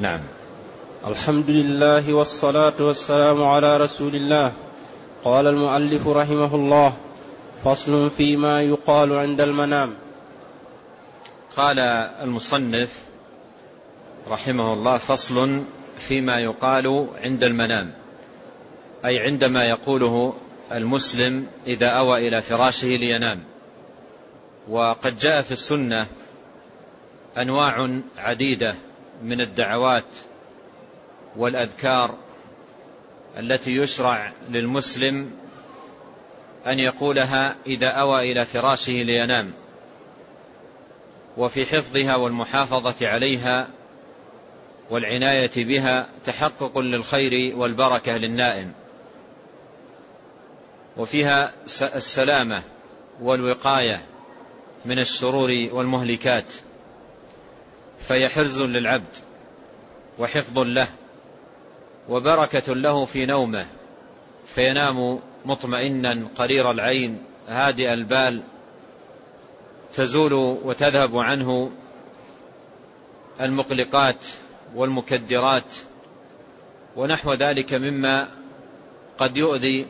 نعم. الحمد لله والصلاة والسلام على رسول الله. قال المؤلف رحمه الله فصل فيما يقال عند المنام. قال المصنف رحمه الله فصل فيما يقال عند المنام. أي عندما يقوله المسلم إذا أوى إلى فراشه لينام. وقد جاء في السنة أنواع عديدة من الدعوات والأذكار التي يشرع للمسلم أن يقولها إذا أوى إلى فراشه لينام وفي حفظها والمحافظة عليها والعناية بها تحقق للخير والبركة للنائم. وفيها السلامة والوقاية من الشرور والمهلكات. فهي حرز للعبد وحفظ له وبركة له في نومه فينام مطمئنا قرير العين هادئ البال تزول وتذهب عنه المقلقات والمكدرات ونحو ذلك مما قد يؤذي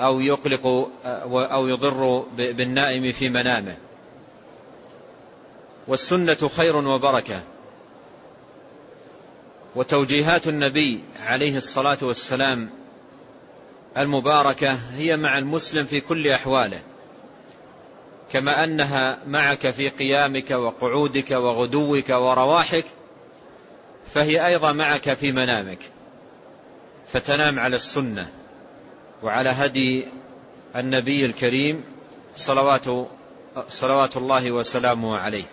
أو يقلق أو يضر بالنائم في منامه. والسنة خير وبركة. وتوجيهات النبي عليه الصلاة والسلام المباركة هي مع المسلم في كل أحواله. كما أنها معك في قيامك وقعودك وغدوك ورواحك فهي أيضا معك في منامك. فتنام على السنة وعلى هدي النبي الكريم صلوات, صلوات الله وسلامه عليه.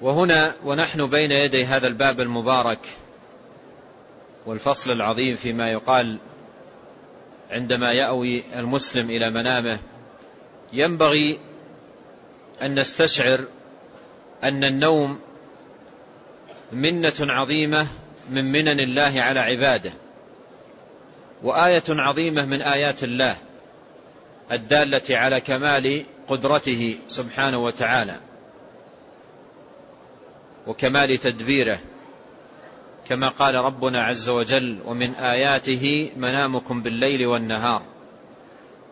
وهنا ونحن بين يدي هذا الباب المبارك والفصل العظيم فيما يقال عندما يأوي المسلم إلى منامه ينبغي أن نستشعر أن النوم منة عظيمة من منن الله على عباده وآية عظيمة من آيات الله الدالة على كمال قدرته سبحانه وتعالى. وكمال تدبيره. كما قال ربنا عز وجل ومن آياته منامكم بالليل والنهار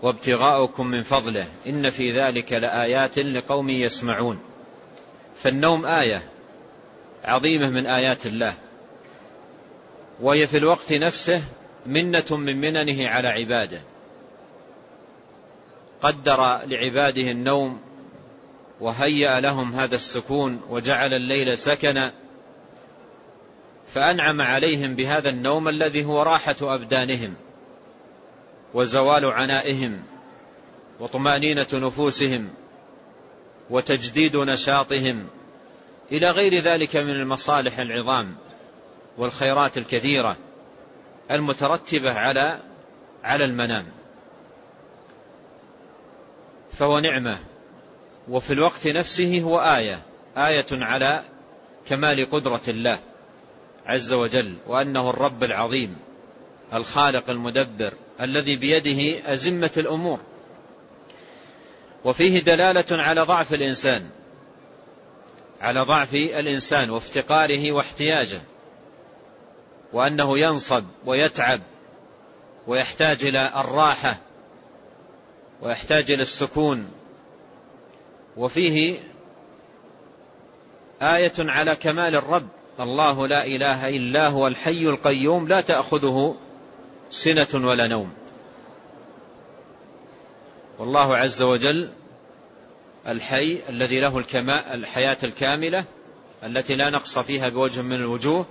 وابتغاؤكم من فضله. إن في ذلك لآيات لقوم يسمعون. فالنوم آية عظيمة من آيات الله. وهي في الوقت نفسه منة من مننه على عباده. قدر لعباده النوم وهيأ لهم هذا السكون وجعل الليل سكنا فأنعم عليهم بهذا النوم الذي هو راحة أبدانهم وزوال عنائهم وطمأنينة نفوسهم وتجديد نشاطهم إلى غير ذلك من المصالح العظام والخيرات الكثيرة المترتبة على على المنام. فهو نعمة وفي الوقت نفسه هو آية آية على كمال قدرة الله عز وجل وأنه الرب العظيم الخالق المدبر الذي بيده أزمة الأمور. وفيه دلالة على ضعف الإنسان على ضعف الإنسان وافتقاره واحتياجه وأنه ينصب ويتعب ويحتاج إلى الراحة ويحتاج إلى السكون وفيه آية على كمال الرب. الله لا إله إلا هو الحي القيوم لا تأخذه سنة ولا نوم. والله عز وجل الحي الذي له الحياة الكاملة التي لا نقص فيها بوجه من الوجوه.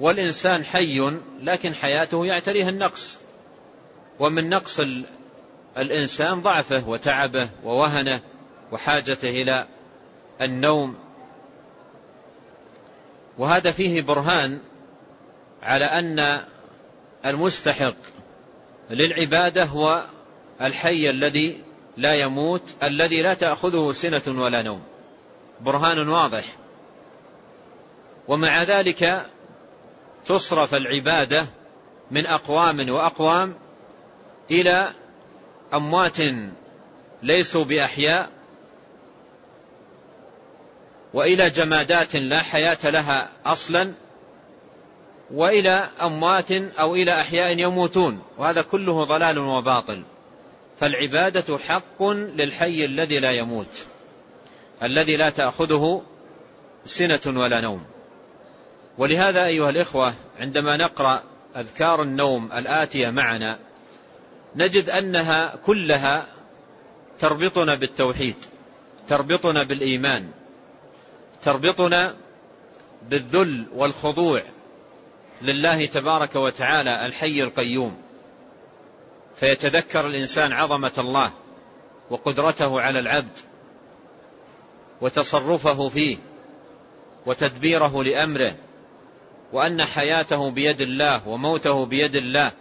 والإنسان حي لكن حياته يعتريها النقص. ومن نقص الإنسان ضعفه وتعبه ووهنه. وحاجته إلى النوم. وهذا فيه برهان على أن المستحق للعبادة هو الحي الذي لا يموت الذي لا تأخذه سنة ولا نوم. برهان واضح. ومع ذلك تصرف العبادة من أقوام وأقوام إلى أموات ليسوا بأحياء وإلى جمادات لا حياة لها أصلا وإلى أموات أو إلى أحياء يموتون. وهذا كله ضلال وباطل. فالعبادة حق للحي الذي لا يموت الذي لا تأخذه سنة ولا نوم. ولهذا أيها الإخوة عندما نقرأ أذكار النوم الآتية معنا نجد أنها كلها تربطنا بالتوحيد تربطنا بالإيمان. تربطنا بالذل والخضوع لله تبارك وتعالى الحي القيوم. فيتذكر الإنسان عظمة الله وقدرته على العبد وتصرفه فيه وتدبيره لأمره وأن حياته بيد الله وموته بيد الله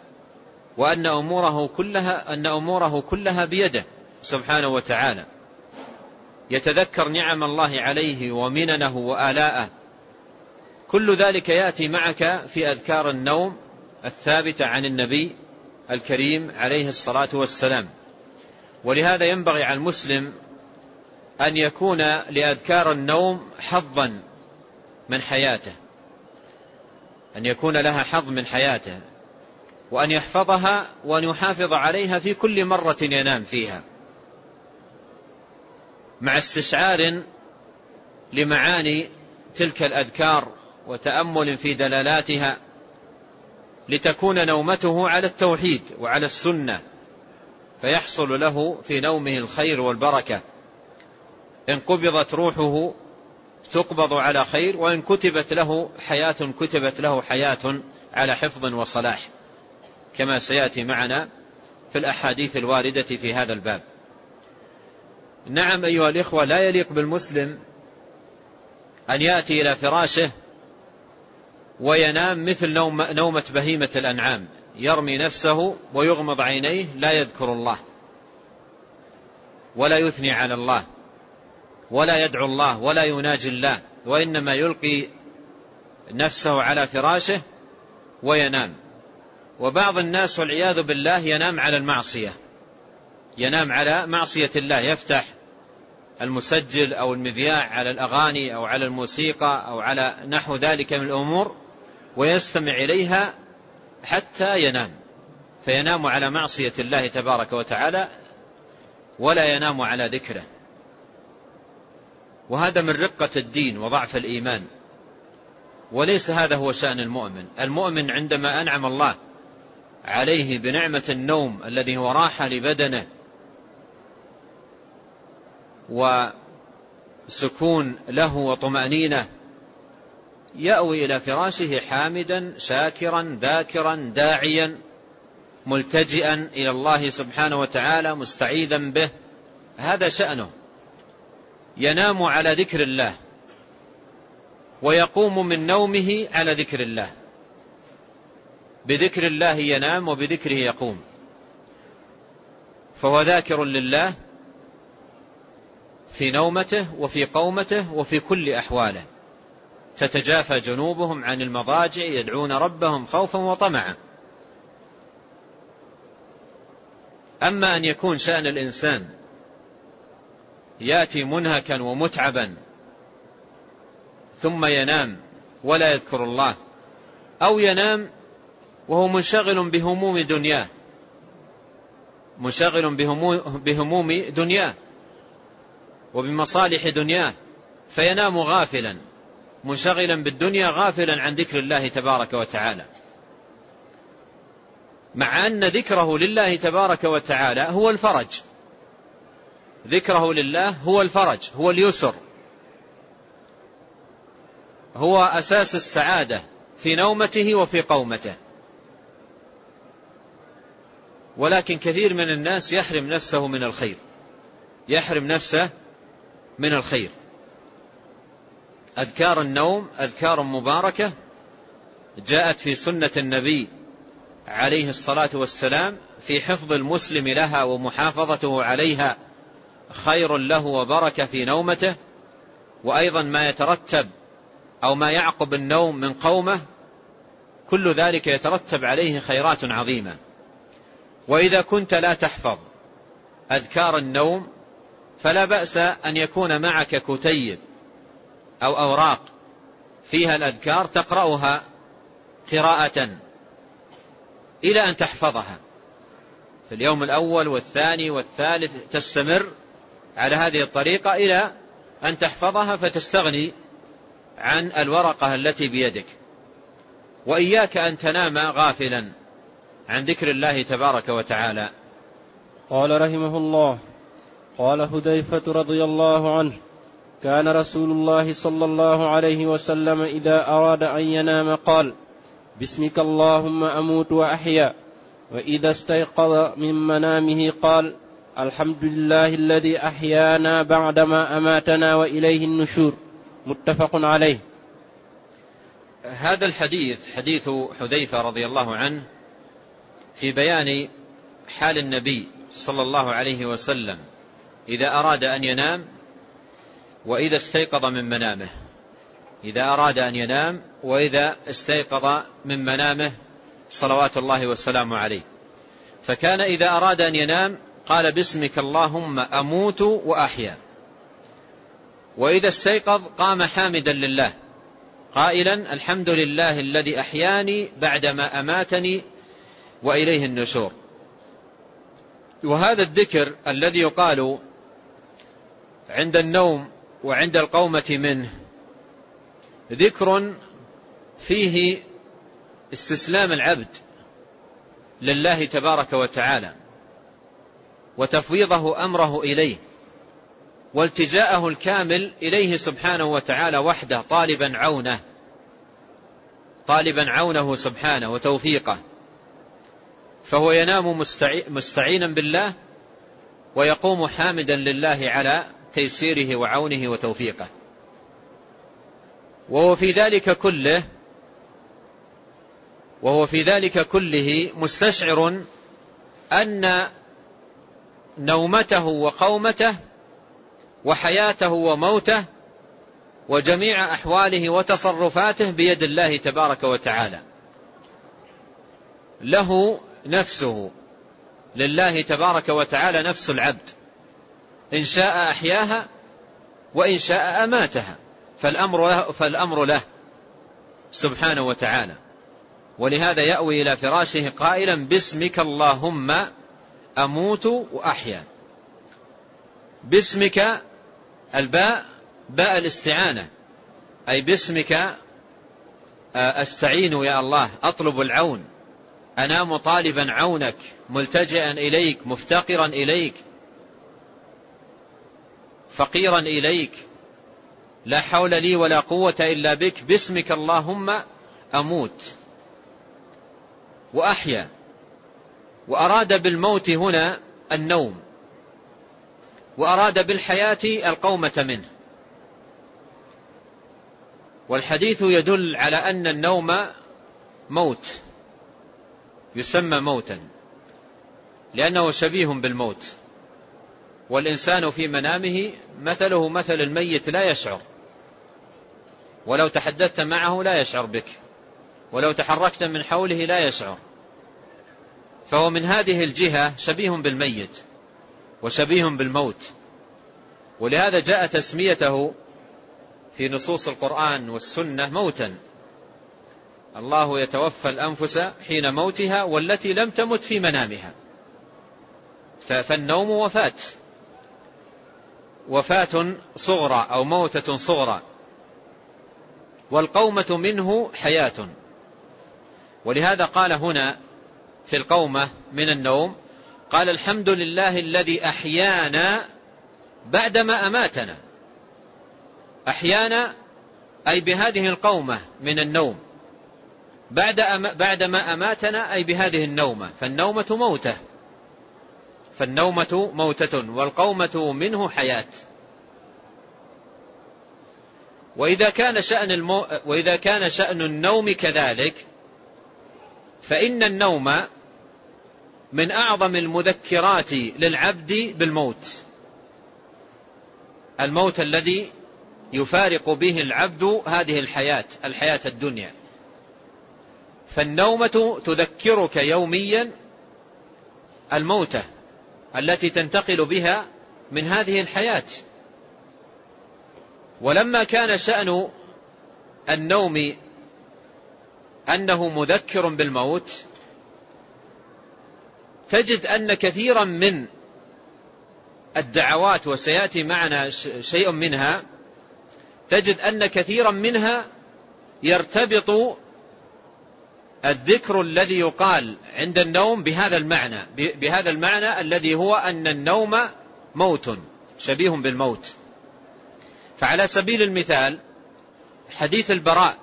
وأن أموره كلها أن أموره كلها بيده سبحانه وتعالى. يتذكر نعم الله عليه ومننه وآلاءه. كل ذلك يأتي معك في أذكار النوم الثابتة عن النبي الكريم عليه الصلاة والسلام. ولهذا ينبغي على المسلم أن يكون لأذكار النوم حظا من حياته. أن يكون لها حظ من حياته. وأن يحفظها وأن يحافظ عليها في كل مرة ينام فيها. مع استشعار لمعاني تلك الأذكار وتأمل في دلالاتها لتكون نومته على التوحيد وعلى السنة فيحصل له في نومه الخير والبركة. إن قبضت روحه تقبض على خير وإن كتبت له حياة كتبت له حياة على حفظ وصلاح كما سيأتي معنا في الأحاديث الواردة في هذا الباب. نعم أيها الإخوة لا يليق بالمسلم أن يأتي إلى فراشه وينام مثل نوم نومة بهيمة الأنعام. يرمي نفسه ويغمض عينيه لا يذكر الله ولا يثني على الله ولا يدعو الله ولا يناجي الله وإنما يلقي نفسه على فراشه وينام. وبعض الناس والعياذ بالله ينام على المعصية. ينام على معصية الله يفتح المسجل أو المذياع على الأغاني أو على الموسيقى أو على نحو ذلك من الأمور ويستمع إليها حتى ينام. فينام على معصية الله تبارك وتعالى ولا ينام على ذكره. وهذا من رقة الدين وضعف الإيمان. وليس هذا هو شأن المؤمن. المؤمن عندما أنعم الله عليه بنعمة النوم الذي هو راحة لبدنه وسكون له وطمأنينة يأوي إلى فراشه حامدا شاكرا ذاكرا داعيا ملتجئا إلى الله سبحانه وتعالى مستعيذا به. هذا شأنه. ينام على ذكر الله. ويقوم من نومه على ذكر الله. بذكر الله ينام وبذكره يقوم. فهو ذاكر لله في نومته وفي قومته وفي كل أحواله. تتجافى جنوبهم عن المضاجع يدعون ربهم خوفا وطمعا. أما أن يكون شأن الإنسان يأتي منهكا ومتعبا ثم ينام ولا يذكر الله أو ينام وهو منشغل بهموم دنياه منشغل بهموم دنياه وبمصالح دنياه فينام غافلا منشغلا بالدنيا غافلا عن ذكر الله تبارك وتعالى. مع أن ذكره لله تبارك وتعالى هو الفرج. ذكره لله هو الفرج هو اليسر. هو أساس السعادة في نومته وفي قومته. ولكن كثير من الناس يحرم نفسه من الخير. يحرم نفسه من الخير. أذكار النوم أذكار مباركة جاءت في سنة النبي عليه الصلاة والسلام في حفظ المسلم لها ومحافظته عليها خير له وبركة في نومته وأيضا ما يترتب أو ما يعقب النوم من قومه كل ذلك يترتب عليه خيرات عظيمة. وإذا كنت لا تحفظ أذكار النوم فلا بأس أن يكون معك كتيب أو أوراق فيها الأذكار تقرأها قراءة إلى أن تحفظها. في اليوم الأول والثاني والثالث تستمر على هذه الطريقة إلى أن تحفظها فتستغني عن الورقة التي بيدك. وإياك أن تنام غافلا عن ذكر الله تبارك وتعالى. قال رحمه الله قال هذيفة رضي الله عنه كان رسول الله صلى الله عليه وسلم إذا أراد أن ينام قال باسمك اللهم أموت وأحيا. وإذا استيقظ من منامه قال الحمد لله الذي أحيانا بعدما أماتنا وإليه النشور. متفق عليه. هذا الحديث حديث حذيفة رضي الله عنه في بيان حال النبي صلى الله عليه وسلم. إذا أراد أن ينام وإذا استيقظ من منامه. إذا أراد أن ينام وإذا استيقظ من منامه صلوات الله والسلام عليه. فكان إذا أراد أن ينام قال باسمك اللهم أموت وأحيا. وإذا استيقظ قام حامدا لله قائلا الحمد لله الذي أحياني بعدما أماتني وإليه النشور. وهذا الذكر الذي يقال عند النوم وعند القومة منه. ذكر فيه استسلام العبد لله تبارك وتعالى وتفويضه أمره إليه والتجاءه الكامل إليه سبحانه وتعالى وحده طالبا عونه طالبا عونه سبحانه وتوفيقه. فهو ينام مستعينا بالله ويقوم حامدا لله على تيسيره وعونه وتوفيقه. وهو في ذلك كله وهو في ذلك كله مستشعر أن نومته وقومته وحياته وموته وجميع أحواله وتصرفاته بيد الله تبارك وتعالى. له نفسه لله تبارك وتعالى نفس العبد. إن شاء أحياها وإن شاء أماتها. فالأمر له, فالأمر له سبحانه وتعالى. ولهذا يأوي إلى فراشه قائلا باسمك اللهم أموت وأحيا. باسمك الباء باء الاستعانة. أي باسمك آه، أستعين يا الله أطلب العون. أنام طالبا عونك ملتجئا إليك مفتقرا إليك. فقيرا إليك. لا حول لي ولا قوة إلا بك. باسمك اللهم أموت. وأحيا. وأراد بالموت هنا النوم. وأراد بالحياة القومة منه. والحديث يدل على أن النوم موت. يسمى موتا. لأنه شبيه بالموت. والإنسان في منامه مثله مثل الميت لا يشعر. ولو تحدثت معه لا يشعر بك. ولو تحركت من حوله لا يشعر. فهو من هذه الجهة شبيه بالميت وشبيه بالموت. ولهذا جاء تسميته في نصوص القرآن والسنة موتا. الله يتوفى الأنفس حين موتها والتي لم تمت في منامها. فالنوم وفاة. وفاة صغرى أو موتة صغرى. والقومة منه حياة. ولهذا قال هنا في القومة من النوم قال الحمد لله الذي أحيانا بعدما أماتنا. أحيانا أي بهذه القومة من النوم. بعد أم بعدما أماتنا أي بهذه النومة. فالنومة موتة. فالنومة موتة والقومة منه حياة. وإذا كان شأن المو وإذا كان شأن النوم كذلك فإن النوم من أعظم المذكرات للعبد بالموت. الموت الذي يفارق به العبد هذه الحياة الحياة الدنيا. فالنومة تذكرك يوميا الموتة. التي تنتقل بها من هذه الحياة. ولما كان شأن النوم أنه مذكر بالموت تجد أن كثيرا من الدعوات وسيأتي معنا شيء منها تجد أن كثيرا منها يرتبط الذكر الذي يقال عند النوم بهذا المعنى بهذا المعنى الذي هو أن النوم موت شبيه بالموت. فعلى سبيل المثال حديث البراء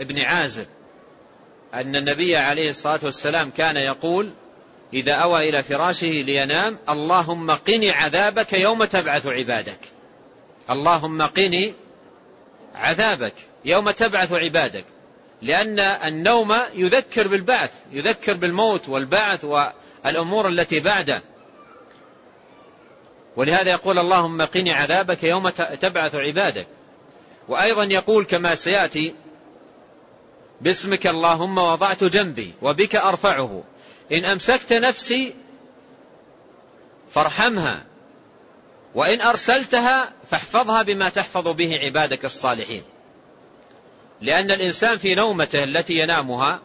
ابن عازب أن النبي عليه الصلاة والسلام كان يقول إذا أوى إلى فراشه لينام اللهم قني عذابك يوم تبعث عبادك. اللهم قني عذابك يوم تبعث عبادك. لأن النوم يذكر بالبعث يذكر بالموت والبعث والأمور التي بعده. ولهذا يقول اللهم قني عذابك يوم تبعث عبادك. وأيضا يقول كما سيأتي باسمك اللهم وضعت جنبي وبك أرفعه. إن أمسكت نفسي فارحمها وإن أرسلتها فاحفظها بما تحفظ به عبادك الصالحين. لأن الإنسان في نومته التي ينامها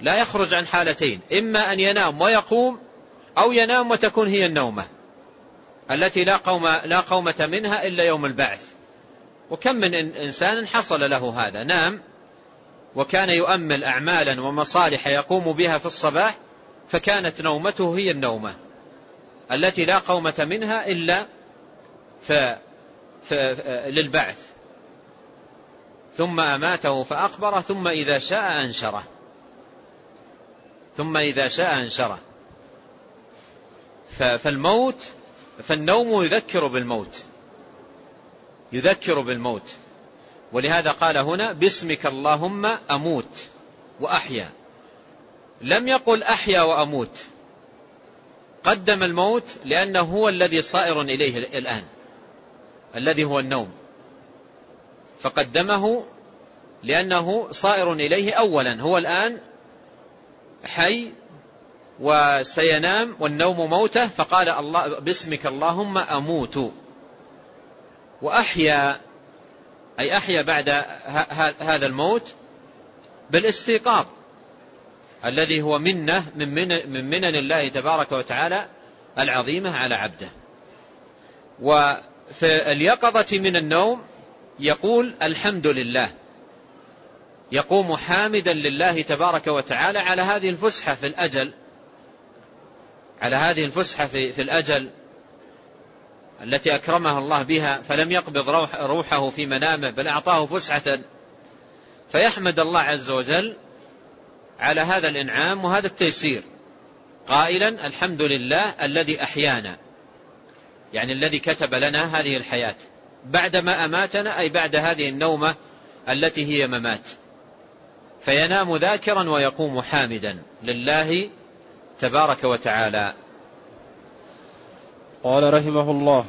لا يخرج عن حالتين إما أن ينام ويقوم أو ينام وتكون هي النومة التي لا قوم لا قومة منها إلا يوم البعث. وكم من إنسان حصل له هذا نام وكان يؤمل أعمالا ومصالح يقوم بها في الصباح فكانت نومته هي النومة التي لا قومة منها إلا ف... ف... للبعث. ثم أماته فأقبره ثم إذا شاء أنشره. ثم إذا شاء أنشره. فالموت فالنوم يذكر بالموت. يذكر بالموت. ولهذا قال هنا باسمك اللهم أموت وأحيا. لم يقل أحيا وأموت. قدم الموت لأنه هو الذي صائر إليه الآن. الذي هو النوم. فقدمه لأنه صائر إليه أولا. هو الآن حي وسينام والنوم موته. فقال الله باسمك اللهم أموت. وأحيا أي أحيا بعد هذا الموت بالاستيقاظ. الذي هو منة من, من منن الله تبارك وتعالى العظيمة على عبده. وفي اليقظة من النوم يقول الحمد لله. يقوم حامدا لله تبارك وتعالى على هذه الفسحة في الأجل. على هذه الفسحة في, في الأجل التي أكرمها الله بها فلم يقبض روح روحه في منامه بل أعطاه فسحة. فيحمد الله عز وجل على هذا الإنعام وهذا التيسير. قائلا الحمد لله الذي أحيانا. يعني الذي كتب لنا هذه الحياة. بعدما أماتنا أي بعد هذه النومة التي هي ممات. فينام ذاكرا ويقوم حامدا. لله تبارك وتعالى. قال رحمه الله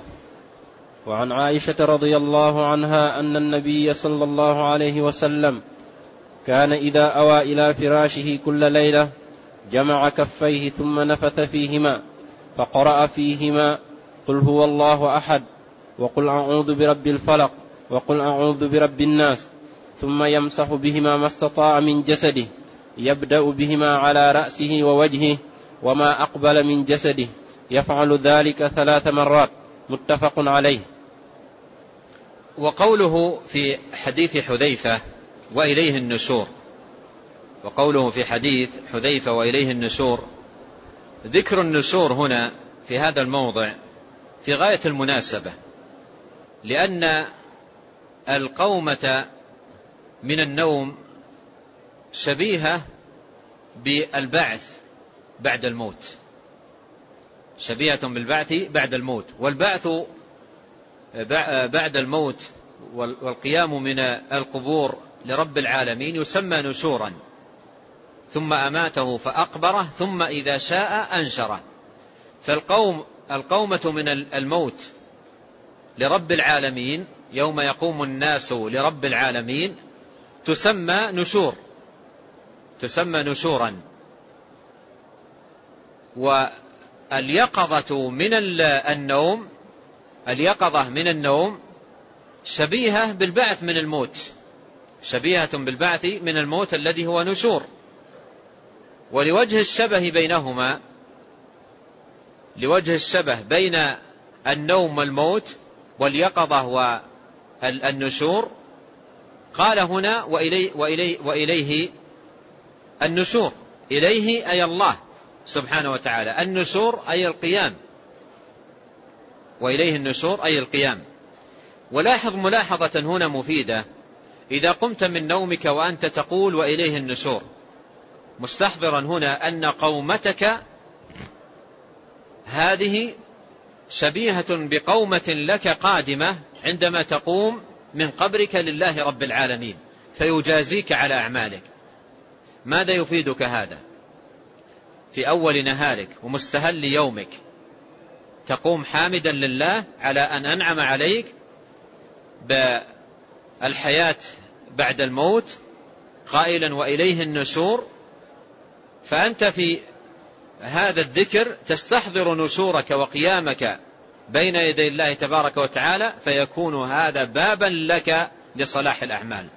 وعن عائشة رضي الله عنها أن النبي صلى الله عليه وسلم كان إذا أوى إلى فراشه كل ليلة جمع كفيه ثم نفث فيهما فقرأ فيهما قل هو الله أحد. وقل أعوذ برب الفلق وقل أعوذ برب الناس ثم يمسح بهما ما استطاع من جسده يبدأ بهما على رأسه ووجهه وما أقبل من جسده يفعل ذلك ثلاث مرات متفق عليه. وقوله في حديث حذيفة وإليه النشور وقوله في حديث حذيفة وإليه النشور ذكر النشور هنا في هذا الموضع في غاية المناسبة. لأن القومة من النوم شبيهة بالبعث بعد الموت. شبيهة بالبعث بعد الموت. والبعث بعد الموت والقيام من القبور لرب العالمين يسمى نشورا. ثم أماته فأقبره ثم إذا شاء أنشره. فالقوم القومة من الموت لرب العالمين يوم يقوم الناس لرب العالمين تسمى نشور. تسمى نشورا. واليقظة من النوم اليقظة من النوم شبيهة بالبعث من الموت. شبيهة بالبعث من الموت الذي هو نشور. ولوجه الشبه بينهما لوجه الشبه بين النوم والموت واليقظة والنشور قال هنا وإلي وإلي وإليه النشور. إليه أي الله سبحانه وتعالى. النشور أي القيام. وإليه النشور أي القيام. ولاحظ ملاحظة هنا مفيدة. إذا قمت من نومك وأنت تقول وإليه النشور. مستحضرا هنا أن قومتك هذه شبيهة بقومة لك قادمة عندما تقوم من قبرك لله رب العالمين فيجازيك على أعمالك. ماذا يفيدك هذا؟ في أول نهارك ومستهل يومك تقوم حامدا لله على أن أنعم عليك بالحياة بعد الموت قائلا وإليه النشور فأنت في هذا الذكر تستحضر نشورك وقيامك بين يدي الله تبارك وتعالى فيكون هذا بابا لك لصلاح الأعمال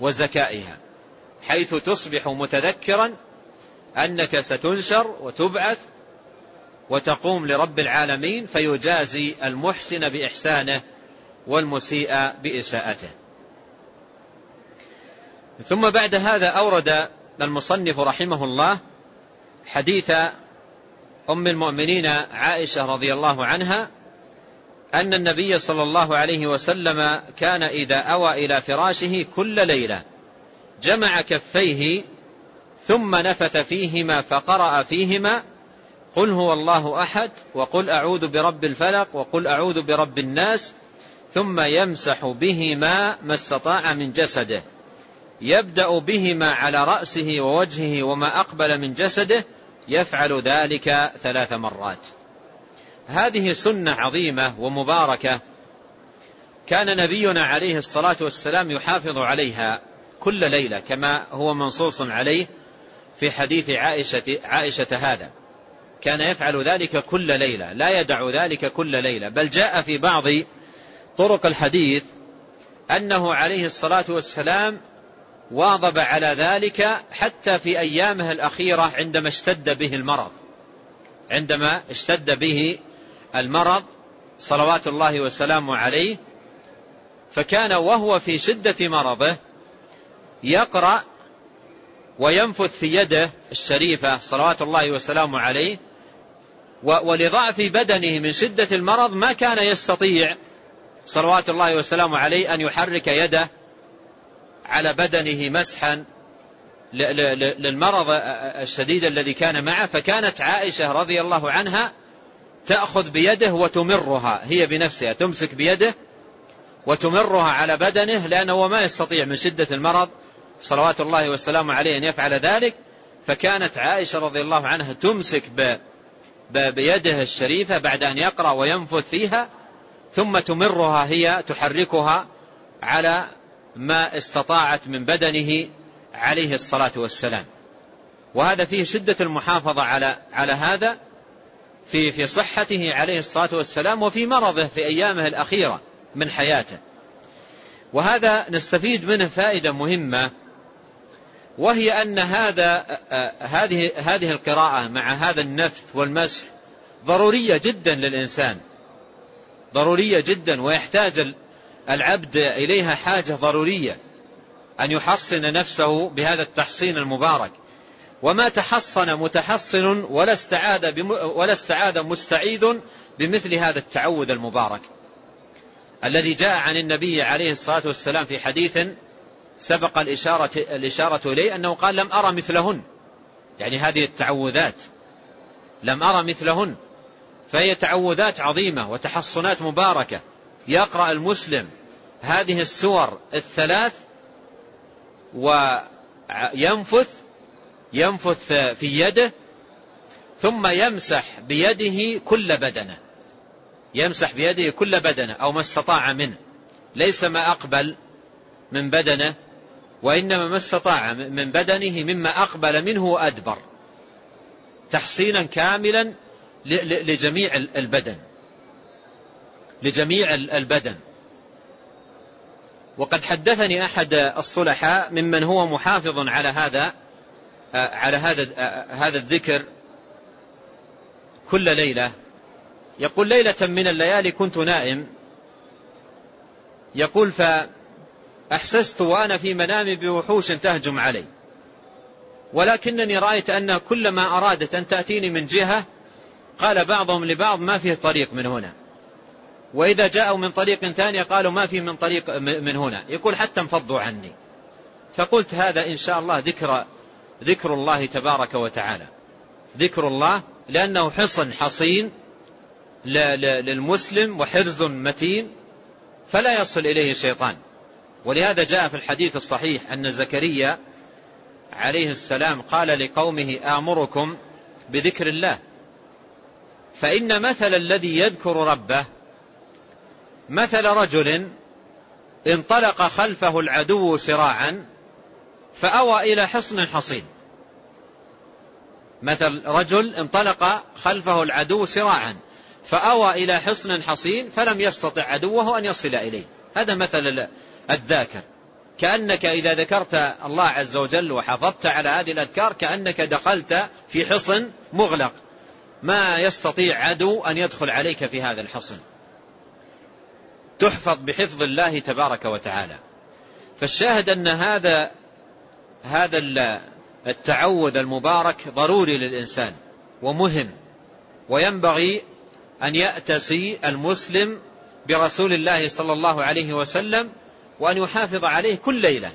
وزكائها حيث تصبح متذكرا أنك ستنشر وتبعث وتقوم لرب العالمين فيجازي المحسن بإحسانه والمسيء بإساءته. ثم بعد هذا أورد المصنف رحمه الله حديث أم المؤمنين عائشة رضي الله عنها أن النبي صلى الله عليه وسلم كان إذا أوى إلى فراشه كل ليلة جمع كفيه ثم نفث فيهما فقرأ فيهما قل هو الله أحد وقل أعوذ برب الفلق وقل أعوذ برب الناس ثم يمسح بهما ما استطاع من جسده يبدأ بهما على رأسه ووجهه وما أقبل من جسده يفعل ذلك ثلاث مرات. هذه سنة عظيمة ومباركة كان نبينا عليه الصلاة والسلام يحافظ عليها كل ليلة كما هو منصوص عليه في حديث عائشة, عائشة هذا. كان يفعل ذلك كل ليلة لا يدع ذلك كل ليلة. بل جاء في بعض طرق الحديث أنه عليه الصلاة والسلام واظب على ذلك حتى في أيامه الأخيرة عندما اشتد به المرض. عندما اشتد به المرض صلوات الله وسلامه عليه فكان وهو في شدة مرضه يقرأ وينفث في يده الشريفة صلوات الله وسلامه عليه ولضعف بدنه من شدة المرض ما كان يستطيع صلوات الله وسلامه عليه أن يحرك يده على بدنه مسحا للمرض الشديد الذي كان معه فكانت عائشة رضي الله عنها تأخذ بيده وتمرها هي بنفسها تمسك بيده وتمرها على بدنه لأنه ما يستطيع من شدة المرض صلوات الله وسلامه عليه أن يفعل ذلك فكانت عائشة رضي الله عنها تمسك بيده الشريفة بعد أن يقرأ وينفث فيها ثم تمرها هي تحركها على ما استطاعت من بدنه عليه الصلاة والسلام. وهذا فيه شدة المحافظة على على هذا في في صحته عليه الصلاة والسلام وفي مرضه في أيامه الأخيرة من حياته. وهذا نستفيد منه فائدة مهمة وهي أن هذا هذه هذه القراءة مع هذا النفث والمسح ضرورية جدا للإنسان ضرورية جدا ويحتاج العبد إليها حاجة ضرورية أن يحصن نفسه بهذا التحصين المبارك. وما تحصن متحصن ولا استعاذ ولا استعاذ مستعيذ بمثل هذا التعوذ المبارك. الذي جاء عن النبي عليه الصلاة والسلام في حديث سبق الإشارة, الإشارة إليه أنه قال لم أرى مثلهن. يعني هذه التعوذات. لم أرى مثلهن. فهي تعوذات عظيمة وتحصنات مباركة. يقرأ المسلم هذه السور الثلاث وينفث ينفث في يده ثم يمسح بيده كل بدنه. يمسح بيده كل بدنه أو ما استطاع منه. ليس ما أقبل من بدنه وإنما ما استطاع من بدنه مما أقبل منه وأدبر تحصينا كاملا لجميع البدن. لجميع البدن. وقد حدثني أحد الصلحاء ممن هو محافظ على هذا على هذا هذا الذكر كل ليلة. يقول ليلة من الليالي كنت نائم. يقول فأحسست وأنا في منامي بوحوش تهجم علي. ولكنني رأيت أن كلما أرادت أن تأتيني من جهة قال بعضهم لبعض ما فيه طريق من هنا. وإذا جاءوا من طريق ثاني قالوا ما فيه من طريق من هنا. يقول حتى انفضوا عني. فقلت هذا إن شاء الله ذكر ذكر الله تبارك وتعالى. ذكر الله لأنه حصن حصين للمسلم وحرز متين فلا يصل إليه شيطان. ولهذا جاء في الحديث الصحيح أن زكريا عليه السلام قال لقومه آمركم بذكر الله. فإن مثل الذي يذكر ربه مثل رجل انطلق خلفه العدو سراعا فأوى إلى حصن حصين. مثل رجل انطلق خلفه العدو سراعا فأوى إلى حصن حصين فلم يستطع عدوه أن يصل إليه. هذا مثل الذاكر. كأنك إذا ذكرت الله عز وجل وحافظت على هذه الأذكار كأنك دخلت في حصن مغلق. ما يستطيع عدو أن يدخل عليك في هذا الحصن. تحفظ بحفظ الله تبارك وتعالى. فالشاهد أن هذا هذا التعوذ المبارك ضروري للإنسان ومهم وينبغي أن يأتسي المسلم برسول الله صلى الله عليه وسلم وأن يحافظ عليه كل ليلة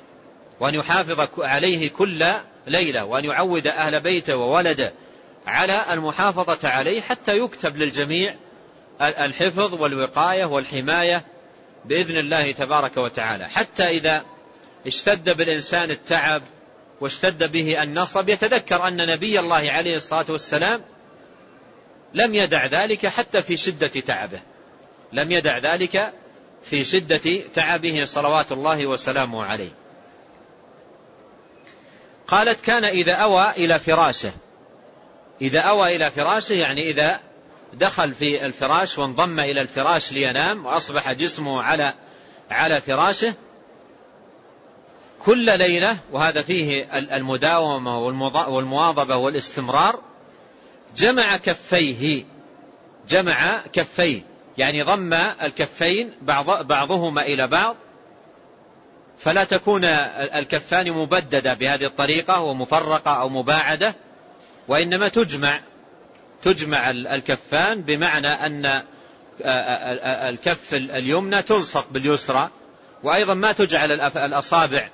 وأن يحافظ عليه كل ليلة وأن يعود أهل بيته وولده على المحافظة عليه حتى يكتب للجميع الحفظ والوقاية والحماية بإذن الله تبارك وتعالى. حتى إذا اشتد بالإنسان التعب واشتد به النصب يتذكر أن نبي الله عليه الصلاة والسلام لم يدع ذلك حتى في شدة تعبه. لم يدع ذلك في شدة تعبه صلوات الله وسلامه عليه. قالت كان إذا أوى إلى فراشه. إذا أوى إلى فراشه يعني إذا دخل في الفراش وانضم إلى الفراش لينام وأصبح جسمه على على فراشه. كل ليلة وهذا فيه المداومة والمواظبة والاستمرار جمع كفيه جمع كفيه يعني ضم الكفين بعض بعضهما إلى بعض. فلا تكون الكفان مبددة بهذه الطريقة ومفرقة أو مباعدة وإنما تجمع. تجمع الكفان بمعنى أن الكف اليمنى تلصق باليسرى وأيضا ما تجعل الأصابع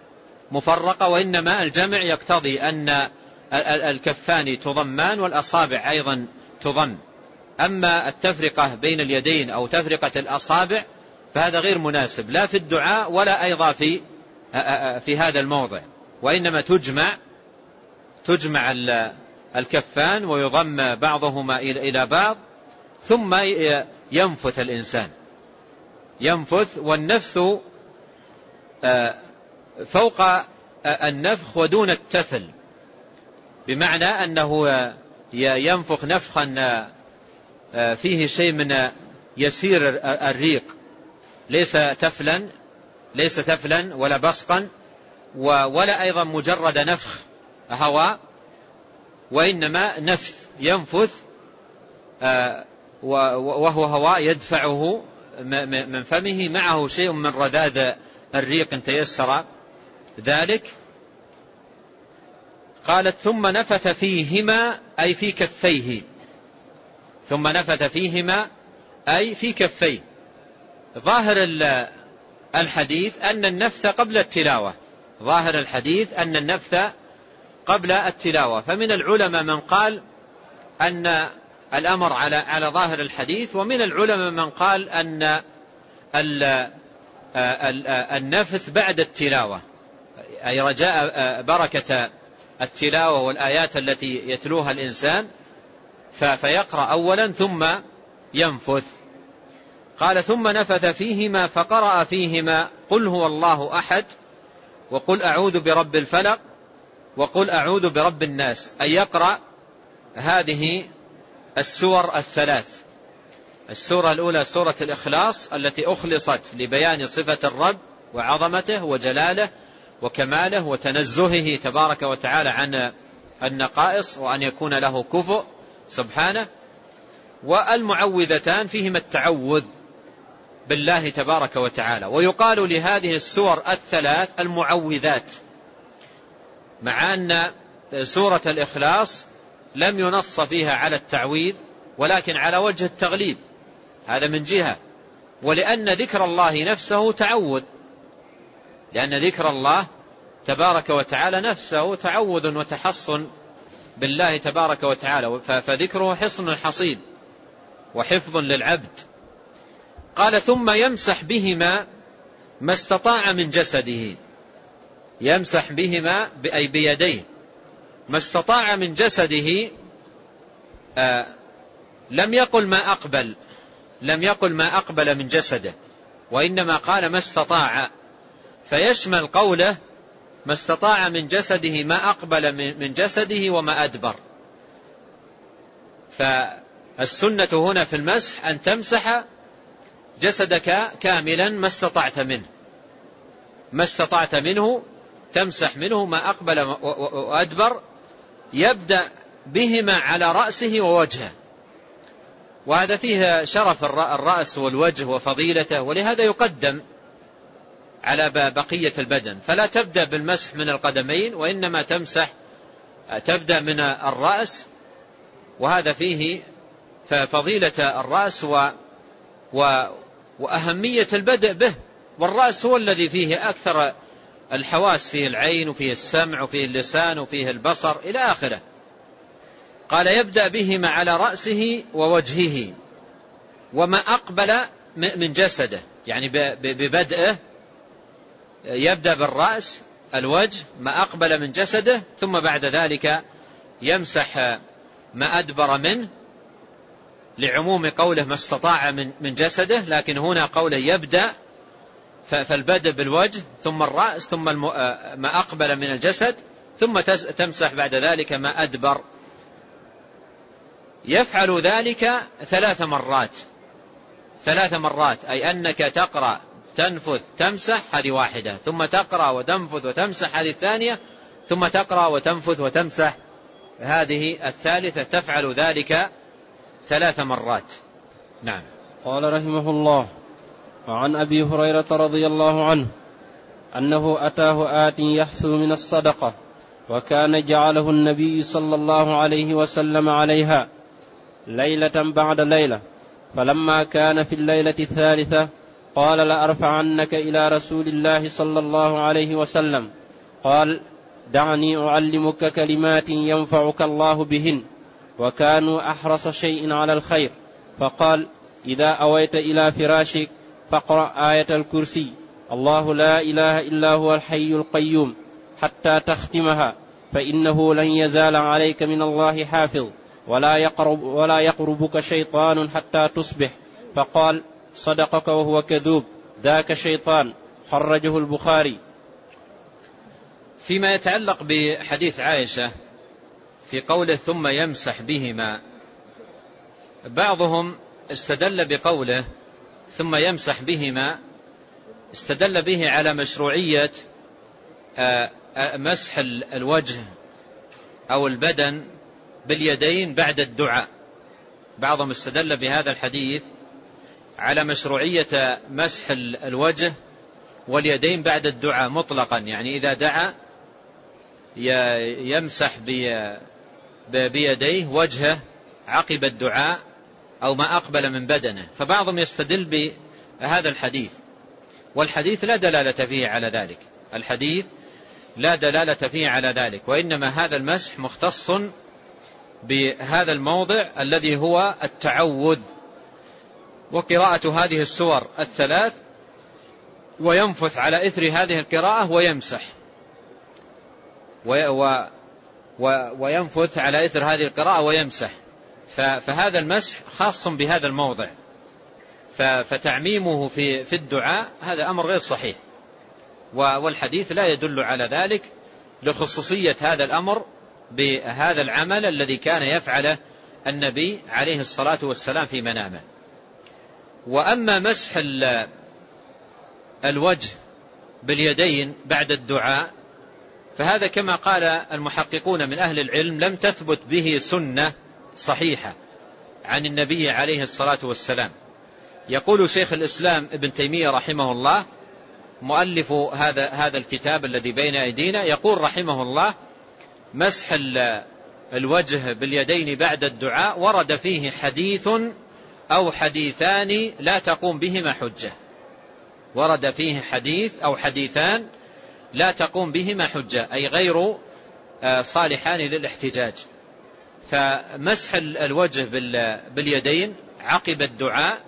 مفرقة وإنما الجمع يقتضي أن الكفان تضمان والأصابع أيضا تضم. أما التفرقة بين اليدين أو تفرقة الأصابع فهذا غير مناسب لا في الدعاء ولا أيضا في في هذا الموضع. وإنما تجمع تجمع الكفان ويضم بعضهما إلى بعض ثم ينفث الإنسان. ينفث والنفث فوق النفخ ودون التفل بمعنى أنه ينفخ نفخا فيه شيء من يسير الريق. ليس تفلا ليس تفلا ولا بسطا ولا أيضا مجرد نفخ هواء. وإنما نفث ينفث وهو هواء يدفعه من فمه معه شيء من رذاذ الريق ان تيسر. ذلك قالت ثم نفث فيهما أي في كفيه. ثم نفث فيهما أي في كفيه. ظاهر الحديث أن النفث قبل التلاوة. ظاهر الحديث أن النفث قبل التلاوة. فمن العلماء من قال أن الأمر على على ظاهر الحديث ومن العلماء من قال أن النفث بعد التلاوة. أي رجاء بركة التلاوة والآيات التي يتلوها الإنسان فيقرأ أولا ثم ينفث. قال ثم نفث فيهما فقرأ فيهما قل هو الله أحد وقل أعوذ برب الفلق وقل أعوذ برب الناس أي يقرأ هذه السور الثلاث. السورة الأولى سورة الإخلاص التي أخلصت لبيان صفة الرب وعظمته وجلاله وكماله وتنزهه تبارك وتعالى عن النقائص وأن يكون له كفؤ سبحانه. والمعوذتان فيهما التعوذ بالله تبارك وتعالى. ويقال لهذه السور الثلاث المعوذات. مع أن سورة الإخلاص لم ينص فيها على التعويذ ولكن على وجه التغليب. هذا من جهة. ولأن ذكر الله نفسه تعوذ. لأن ذكر الله تبارك وتعالى نفسه تعوذ وتحصن بالله تبارك وتعالى. فذكره حصن حصين وحفظ للعبد. قال ثم يمسح بهما ما استطاع من جسده. يمسح بهما أي بيديه. ما استطاع من جسده آه لم يقل ما أقبل لم يقل ما أقبل من جسده وإنما قال ما استطاع. فيشمل قوله ما استطاع من جسده ما أقبل من جسده وما أدبر. فالسنة هنا في المسح أن تمسح جسدك كاملا ما استطعت منه. ما استطعت منه تمسح منه ما أقبل وأدبر يبدأ بهما على رأسه ووجهه. وهذا فيه شرف الرأس والوجه وفضيلته ولهذا يقدم على بقية البدن. فلا تبدأ بالمسح من القدمين وإنما تمسح تبدأ من الرأس وهذا فيه فضيلة الرأس و و وأهمية البدء به. والرأس هو الذي فيه أكثر الحواس فيه العين وفيه السمع وفيه اللسان وفيه البصر إلى آخره. قال يبدأ بهما على رأسه ووجهه وما أقبل من جسده يعني ببدءه يبدأ بالرأس الوجه ما أقبل من جسده ثم بعد ذلك يمسح ما أدبر منه لعموم قوله ما استطاع من جسده لكن هنا قوله يبدأ فالبدء بالوجه ثم الرأس ثم ما أقبل من الجسد ثم تمسح بعد ذلك ما أدبر. يفعل ذلك ثلاث مرات. ثلاث مرات أي أنك تقرأ تنفث تمسح هذه واحدة. ثم تقرأ وتنفث وتمسح هذه الثانية. ثم تقرأ وتنفث وتمسح هذه الثالثة. تفعل ذلك ثلاث مرات. نعم. قال رحمه الله وعن أبي هريرة رضي الله عنه أنه أتاه آت يحثو من الصدقة وكان جعله النبي صلى الله عليه وسلم عليها ليلة بعد ليلة فلما كان في الليلة الثالثة قال لأرفعنك إلى رسول الله صلى الله عليه وسلم قال دعني أعلمك كلمات ينفعك الله بهن وكانوا أحرص شيء على الخير فقال إذا أويت إلى فراشك فاقرأ آية الكرسي. الله لا إله إلا هو الحي القيوم. حتى تختمها. فإنه لن يزال عليك من الله حافظ. ولا يقرب ولا يقربك شيطان حتى تصبح. فقال صدقك وهو كذوب. ذاك شيطان. خرجه البخاري. فيما يتعلق بحديث عائشة في قوله ثم يمسح بهما بعضهم استدل بقوله ثم يمسح بهما استدل به على مشروعية آه، آه، مسح الوجه أو البدن باليدين بعد الدعاء. بعضهم استدل بهذا الحديث على مشروعية مسح الوجه واليدين بعد الدعاء مطلقا. يعني إذا دعا يمسح بيديه وجهه عقب الدعاء أو ما أقبل من بدنه. فبعضهم يستدل بهذا الحديث. والحديث لا دلالة فيه على ذلك. الحديث لا دلالة فيه على ذلك. وإنما هذا المسح مختص بهذا الموضع الذي هو التعوذ. وقراءة هذه السور الثلاث وينفث على إثر هذه القراءة ويمسح. وينفث على إثر هذه القراءة ويمسح. فهذا المسح خاص بهذا الموضع. فتعميمه في في الدعاء هذا أمر غير صحيح. والحديث لا يدل على ذلك لخصوصية هذا الأمر بهذا العمل الذي كان يفعله النبي عليه الصلاة والسلام في منامه. وأما مسح الوجه باليدين بعد الدعاء فهذا كما قال المحققون من أهل العلم لم تثبت به سنة صحيحة عن النبي عليه الصلاة والسلام. يقول شيخ الإسلام ابن تيمية رحمه الله مؤلف هذا هذا الكتاب الذي بين أيدينا يقول رحمه الله مسح الوجه باليدين بعد الدعاء ورد فيه حديث أو حديثان لا تقوم بهما حجة. ورد فيه حديث أو حديثان لا تقوم بهما حجة أي غير آه، صالحان للاحتجاج. فمسح الوجه باليدين عقب الدعاء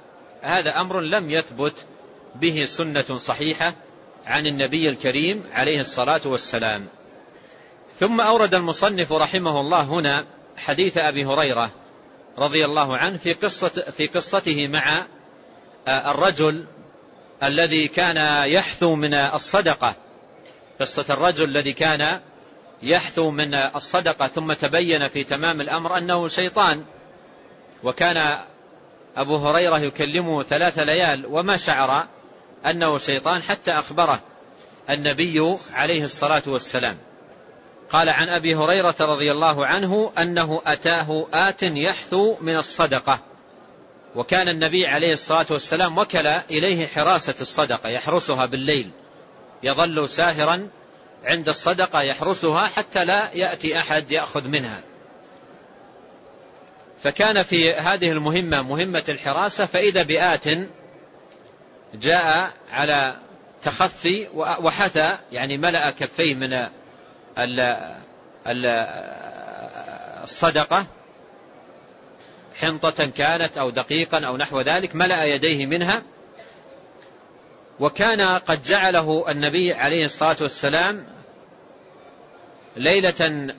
هذا أمر لم يثبت به سنة صحيحة عن النبي الكريم عليه الصلاة والسلام. ثم أورد المصنف رحمه الله هنا حديث أبي هريرة رضي الله عنه في قصة في قصته مع آه، الرجل الذي كان يحثو من الصدقة. قصة الرجل الذي كان يحثو من الصدقة ثم تبين في تمام الأمر أنه شيطان. وكان أبو هريرة يكلمه ثلاث ليال وما شعر أنه شيطان حتى أخبره النبي عليه الصلاة والسلام. قال عن أبي هريرة رضي الله عنه أنه أتاه آت يحثو من الصدقة. وكان النبي عليه الصلاة والسلام وكل إليه حراسة الصدقة يحرسها بالليل يظل ساهرا عند الصدقة يحرسها حتى لا يأتي أحد يأخذ منها. فكان في هذه المهمة مهمة الحراسة فإذا بآت جاء على تخفي وحثى يعني ملأ كفيه من الصدقة. حنطة كانت أو دقيقا أو نحو ذلك ملأ يديه منها. وكان قد جعله النبي عليه الصلاة والسلام ليلة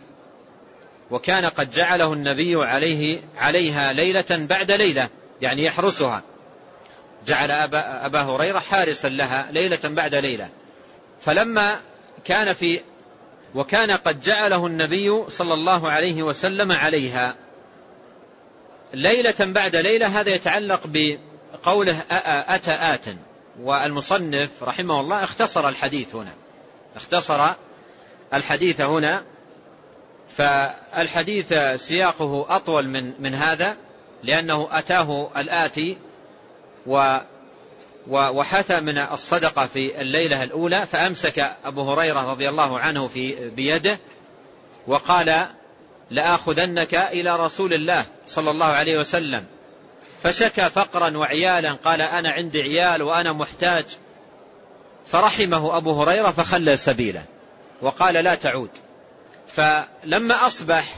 وكان قد جعله النبي عليه عليها ليلة بعد ليلة يعني يحرسها. جعل أبا, أبا هريرة حارسا لها ليلة بعد ليلة. فلما كان في وكان قد جعله النبي صلى الله عليه وسلم عليها ليلة بعد ليلة هذا يتعلق بقوله أتى آت والمصنف رحمه الله اختصر الحديث هنا. اختصر الحديث هنا فالحديث سياقه أطول من من هذا لأنه أتاه الآتي و وحثى من الصدقة في الليلة الأولى فأمسك أبو هريرة رضي الله عنه في بيده وقال لآخذنك إلى رسول الله صلى الله عليه وسلم. فشكى فقرا وعيالا قال أنا عندي عيال وأنا محتاج. فرحمه أبو هريرة فخلى سبيله وقال لا تعود. فلما أصبح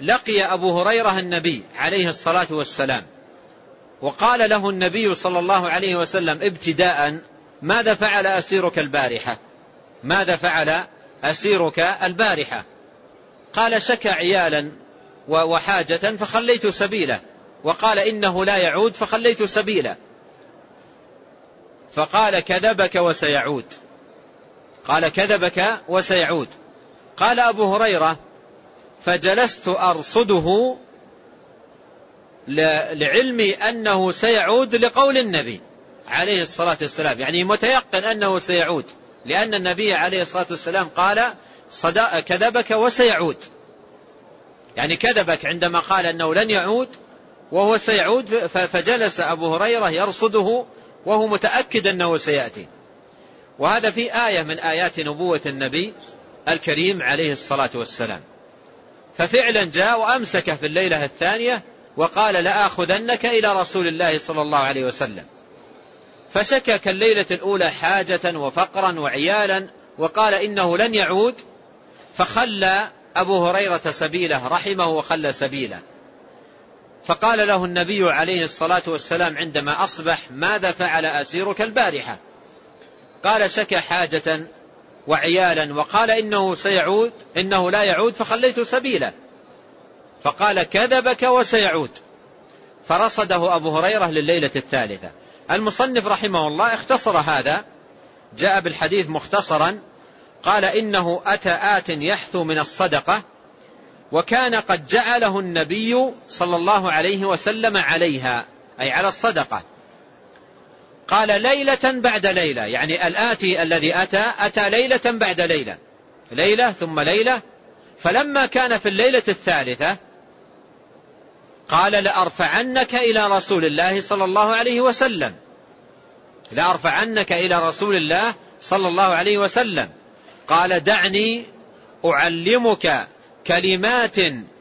لقي أبو هريرة النبي عليه الصلاة والسلام وقال له النبي صلى الله عليه وسلم ابتداء ماذا فعل أسيرك البارحة؟ ماذا فعل أسيرك البارحة؟ قال شكى عيالا وحاجة فخليت سبيله. وقال إنه لا يعود فخليت سبيله فقال كذبك وسيعود. قال كذبك وسيعود. قال أبو هريرة فجلست أرصده لعلمي أنه سيعود لقول النبي عليه الصلاة والسلام. يعني متيقن أنه سيعود لأن النبي عليه الصلاة والسلام قال صدا كذبك وسيعود. يعني كذبك عندما قال أنه لن يعود وهو سيعود فجلس أبو هريرة يرصده وهو متأكد أنه سيأتي. وهذا في آية من آيات نبوة النبي الكريم عليه الصلاة والسلام. ففعلا جاء وأمسك في الليلة الثانية وقال لآخذنك إلى رسول الله صلى الله عليه وسلم. فشكى كالليلة الأولى حاجة وفقرا وعيالا وقال إنه لن يعود. فخلى أبو هريرة سبيله رحمه وخلى سبيله. فقال له النبي عليه الصلاة والسلام عندما أصبح ماذا فعل أسيرك البارحة؟ قال شكى حاجة وعيالا وقال إنه سيعود إنه لا يعود فخليت سبيله فقال كذبك وسيعود. فرصده أبو هريرة لليلة الثالثة. المصنف رحمه الله اختصر هذا جاء بالحديث مختصرا قال إنه أتى آت يحثو من الصدقة وكان قد جعله النبي صلى الله عليه وسلم عليها أي على الصدقة. قال ليلة بعد ليلة يعني الآتي الذي أتى أتى ليلة بعد ليلة. ليلة ثم ليلة. فلما كان في الليلة الثالثة قال لأرفعنك إلى رسول الله صلى الله عليه وسلم. لأرفعنك إلى رسول الله صلى الله عليه وسلم. قال دعني أعلمك كلمات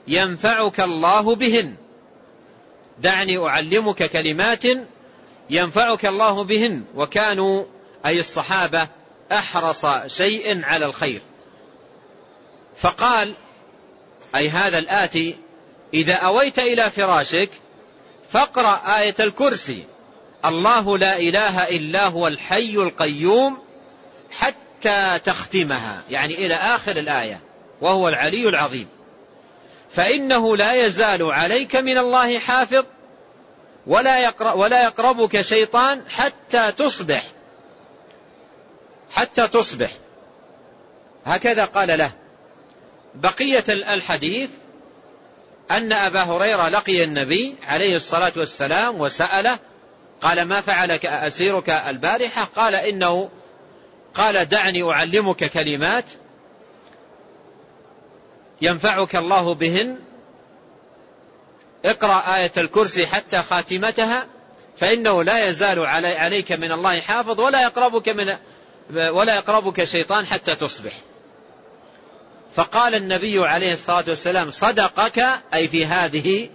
ينفعك الله بهن. دعني أعلمك كلمات ينفعك الله بهن. وكانوا أي الصحابة أحرص شيء على الخير. فقال أي هذا الآتي إذا أويت إلى فراشك فاقرأ آية الكرسي. الله لا إله إلا هو الحي القيوم حتى تختمها. يعني إلى آخر الآية. وهو العلي العظيم. فإنه لا يزال عليك من الله حافظ ولا, يقرب ولا يقربك شيطان حتى تصبح حتى تصبح. هكذا قال له. بقية الحديث أن أبا هريرة لقي النبي عليه الصلاة والسلام وسأله قال ما فعلك أسيرك البارحة؟ قال إنه قال دعني أعلمك كلمات ينفعك الله بهن. اقرأ آية الكرسي حتى خاتمتها فإنه لا يزال عليك من الله حافظ ولا يقربك من ولا يقربك شيطان حتى تصبح. فقال النبي عليه الصلاة والسلام صدقك؟ أي في هذه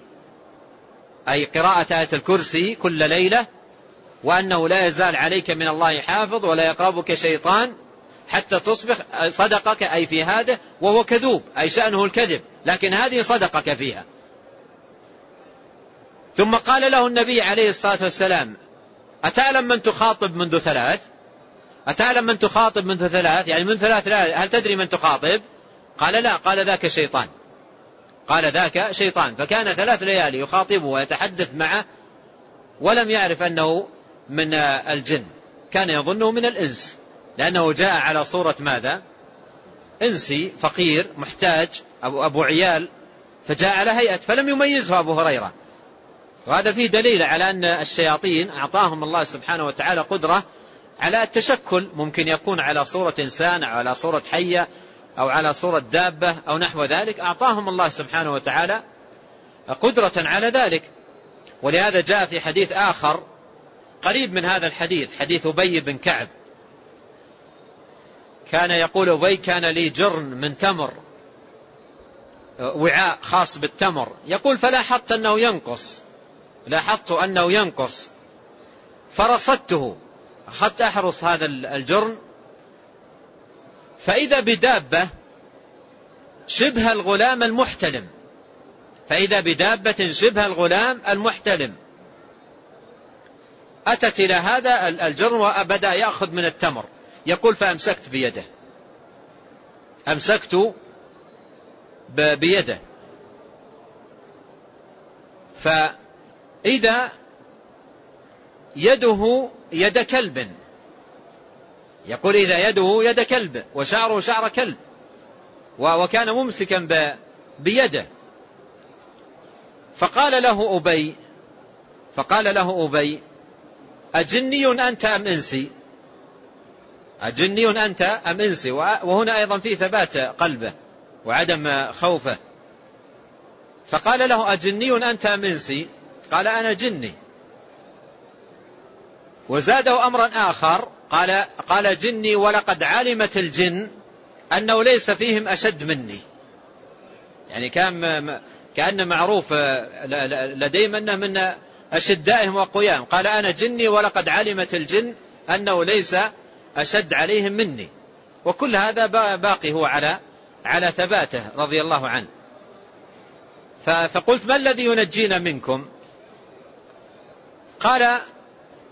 أي قراءة آية الكرسي كل ليلة وأنه لا يزال عليك من الله حافظ ولا يقربك شيطان حتى تصبح صدقك أي في هذا وهو كذوب أي شأنه الكذب لكن هذه صدقك فيها. ثم قال له النبي عليه الصلاة والسلام أتعلم من تخاطب منذ ثلاث؟ أتعلم من تخاطب منذ ثلاث؟ يعني من ثلاث لا هل تدري من تخاطب؟ قال لا قال ذاك شيطان. قال ذاك شيطان فكان ثلاث ليالي يخاطبه ويتحدث معه ولم يعرف أنه من الجن كان يظنه من الإنس. لأنه جاء على صورة ماذا؟ إنسي فقير محتاج أبو, أبو عيال فجاء على هيئة فلم يميزه أبو هريرة. وهذا فيه دليل على أن الشياطين أعطاهم الله سبحانه وتعالى قدرة على التشكل. ممكن يكون على صورة إنسان أو على صورة حية أو على صورة دابة أو نحو ذلك. أعطاهم الله سبحانه وتعالى قدرة على ذلك. ولهذا جاء في حديث آخر قريب من هذا الحديث حديث أبي بن كعب. كان يقول أبي كان لي جرن من تمر. وعاء خاص بالتمر. يقول فلاحظت أنه ينقص. لاحظت أنه ينقص. فرصدته. أخذت أحرص هذا الجرن. فإذا بدابة شبه الغلام المحتلم. فإذا بدابة شبه الغلام المحتلم. أتت إلى هذا الجرن وبدأ يأخذ من التمر. يقول فأمسكت بيده. أمسكت بيده. فإذا يده يد كلب. يقول إذا يده يد كلب وشعره شعر كلب وكان ممسكا بيده. فقال له أبي فقال له أبي أجني أنت أم إنسي؟ أجني أنت أم إنسي؟ وهنا أيضا في ثبات قلبه وعدم خوفه. فقال له أجني أنت أم إنسي؟ قال أنا جني. وزاده أمرا آخر قال قال جني ولقد علمت الجن أنه ليس فيهم أشد مني. يعني كان كأن معروف لديهم أنه من أشدائهم وأقويائهم. قال أنا جني ولقد علمت الجن أنه ليس أشد عليهم مني. وكل هذا باقي هو على على ثباته رضي الله عنه. فقلت ما الذي ينجينا منكم؟ قال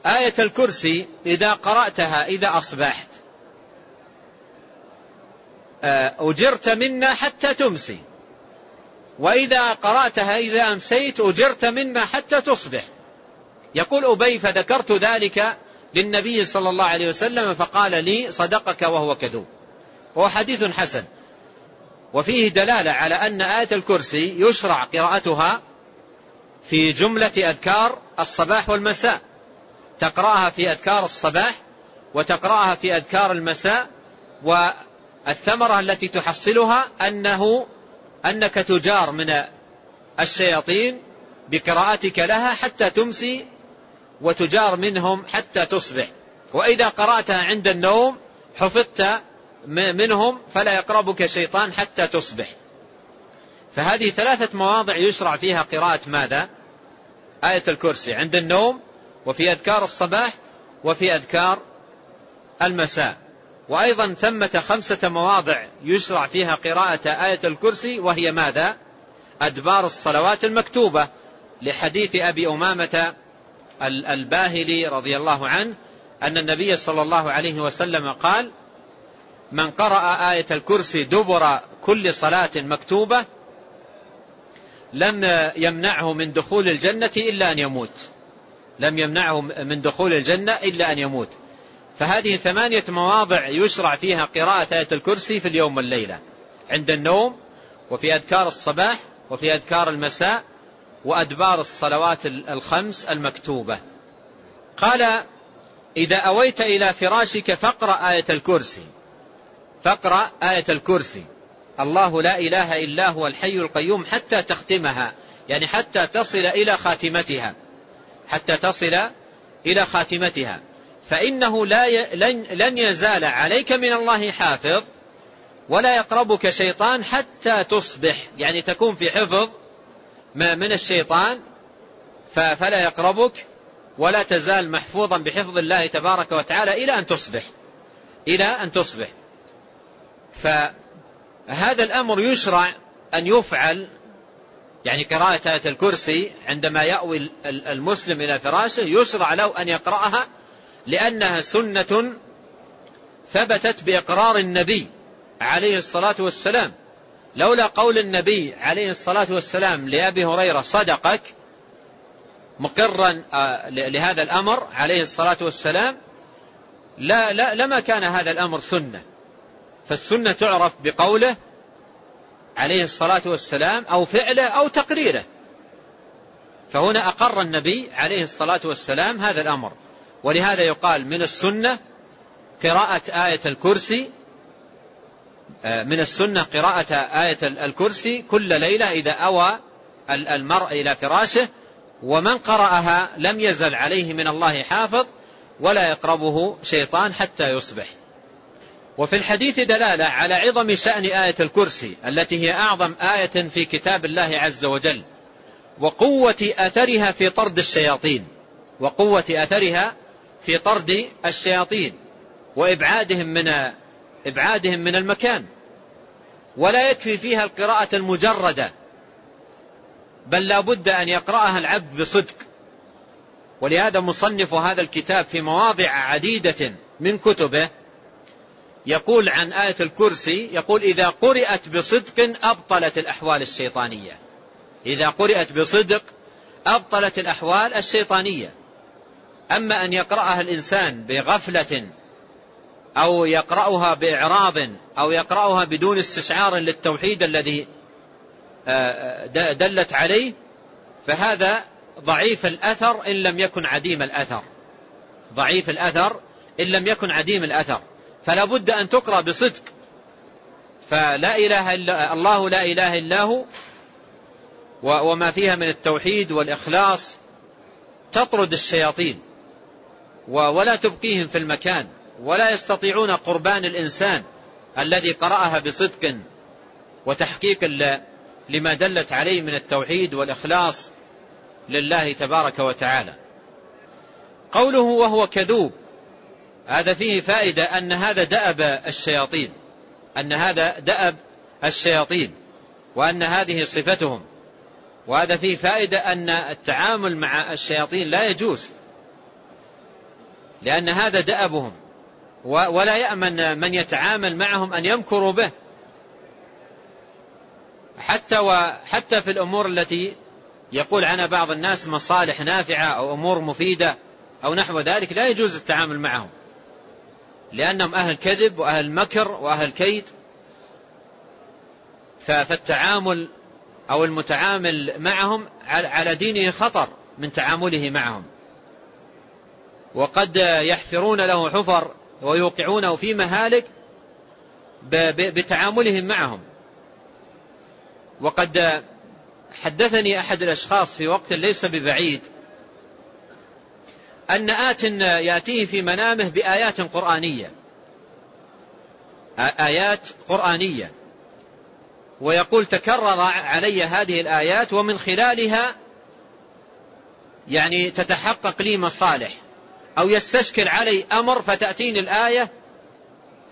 آية الكرسي إذا قرأتها إذا أصبحت. آه، أجرت منا حتى تمسي. وإذا قرأتها إذا أمسيت أجرت منا حتى تصبح. يقول أبي فذكرت ذلك للنبي صلى الله عليه وسلم فقال لي صدقك وهو كذوب. هو حديث حسن. وفيه دلالة على أن آية الكرسي يشرع قراءتها في جملة أذكار الصباح والمساء. تقرأها في أذكار الصباح وتقرأها في أذكار المساء والثمرة التي تحصلها أنه أنك تجار من الشياطين بقراءتك لها حتى تمسي وتجار منهم حتى تصبح. وإذا قرأتها عند النوم حفظت منهم فلا يقربك شيطان حتى تصبح. فهذه ثلاثة مواضع يشرع فيها قراءة ماذا؟ آية الكرسي. عند النوم وفي أذكار الصباح وفي أذكار المساء. وأيضا ثمة خمسة مواضع يشرع فيها قراءة آية الكرسي وهي ماذا؟ أدبار الصلوات المكتوبة لحديث أبي أمامة الباهلي رضي الله عنه أن النبي صلى الله عليه وسلم قال من قرأ آية الكرسي دبر كل صلاة مكتوبة لم يمنعه من دخول الجنة إلا أن يموت. لم يمنعه من دخول الجنة إلا أن يموت. فهذه ثمانية مواضع يشرع فيها قراءة آية الكرسي في اليوم والليلة عند النوم وفي أذكار الصباح وفي أذكار المساء وأدبار الصلوات الخمس المكتوبة. قال إذا أويت إلى فراشك فاقرأ آية الكرسي. فاقرأ آية الكرسي. الله لا إله إلا هو الحي القيوم حتى تختمها يعني حتى تصل إلى خاتمتها. حتى تصل إلى خاتمتها. فإنه لا ي... لن... لن يزال عليك من الله حافظ ولا يقربك شيطان حتى تصبح يعني تكون في حفظ من الشيطان فلا يقربك ولا تزال محفوظا بحفظ الله تبارك وتعالى إلى أن تصبح إلى أن تصبح. فهذا الأمر يشرع أن يفعل يعني قراءة آية الكرسي عندما يأوي المسلم إلى فراشه يشرع له أن يقرأها لأنها سنة ثبتت بإقرار النبي عليه الصلاة والسلام. لولا قول النبي عليه الصلاة والسلام لأبي هريرة صدقك مقرا آه، لهذا الأمر عليه الصلاة والسلام لا, لا لما كان هذا الأمر سنة. فالسنة تعرف بقوله عليه الصلاة والسلام أو فعله أو تقريره. فهنا أقر النبي عليه الصلاة والسلام هذا الأمر. ولهذا يقال من السنة قراءة آية الكرسي من السنة قراءة آية الكرسي كل ليلة إذا أوى المرء إلى فراشه ومن قرأها لم يزل عليه من الله حافظ ولا يقربه شيطان حتى يصبح. وفي الحديث دلالة على عظم شأن آية الكرسي التي هي أعظم آية في كتاب الله عز وجل وقوة أثرها في طرد الشياطين وقوة أثرها في طرد الشياطين وإبعادهم من إبعادهم من المكان ولا يكفي فيها القراءة المجردة بل لا بد أن يقرأها العبد بصدق. ولهذا مصنف هذا الكتاب في مواضع عديدة من كتبه يقول عن آية الكرسي يقول إذا قرأت بصدق أبطلت الأحوال الشيطانية. إذا قرأت بصدق أبطلت الأحوال الشيطانية. أما أن يقرأها الإنسان بغفلة أو يقرأها بإعراض أو يقرأها بدون استشعار للتوحيد الذي آه، آه، دلت عليه فهذا ضعيف الأثر إن لم يكن عديم الأثر. ضعيف الأثر إن لم يكن عديم الأثر. فلا بد أن تقرأ بصدق. فلا إله إلا الله لا إله إلا هو وما فيها من التوحيد والإخلاص تطرد الشياطين ولا تبقيهم في المكان. ولا يستطيعون قربان الإنسان الذي قرأها بصدق وتحقيق لما دلت عليه من التوحيد والإخلاص لله تبارك وتعالى. قوله وهو كذوب هذا فيه فائدة أن هذا دأب الشياطين أن هذا دأب الشياطين وأن هذه صفتهم. وهذا فيه فائدة أن التعامل مع الشياطين لا يجوز لأن هذا دأبهم. ولا يأمن من يتعامل معهم أن يمكروا به. حتى وحتى في الأمور التي يقول عنها بعض الناس مصالح نافعة أو أمور مفيدة أو نحو ذلك لا يجوز التعامل معهم. لأنهم أهل كذب وأهل مكر وأهل كيد. فالتعامل أو المتعامل معهم على دينه خطر من تعامله معهم. وقد يحفرون له حفر ويوقعونه في مهالك بتعاملهم معهم. وقد حدثني أحد الأشخاص في وقت ليس ببعيد أن آت يأتيه في منامه بآيات قرآنية. آيات قرآنية. ويقول تكرر علي هذه الآيات ومن خلالها يعني تتحقق لي مصالح. أو يستشكل علي أمر فتأتيني الآية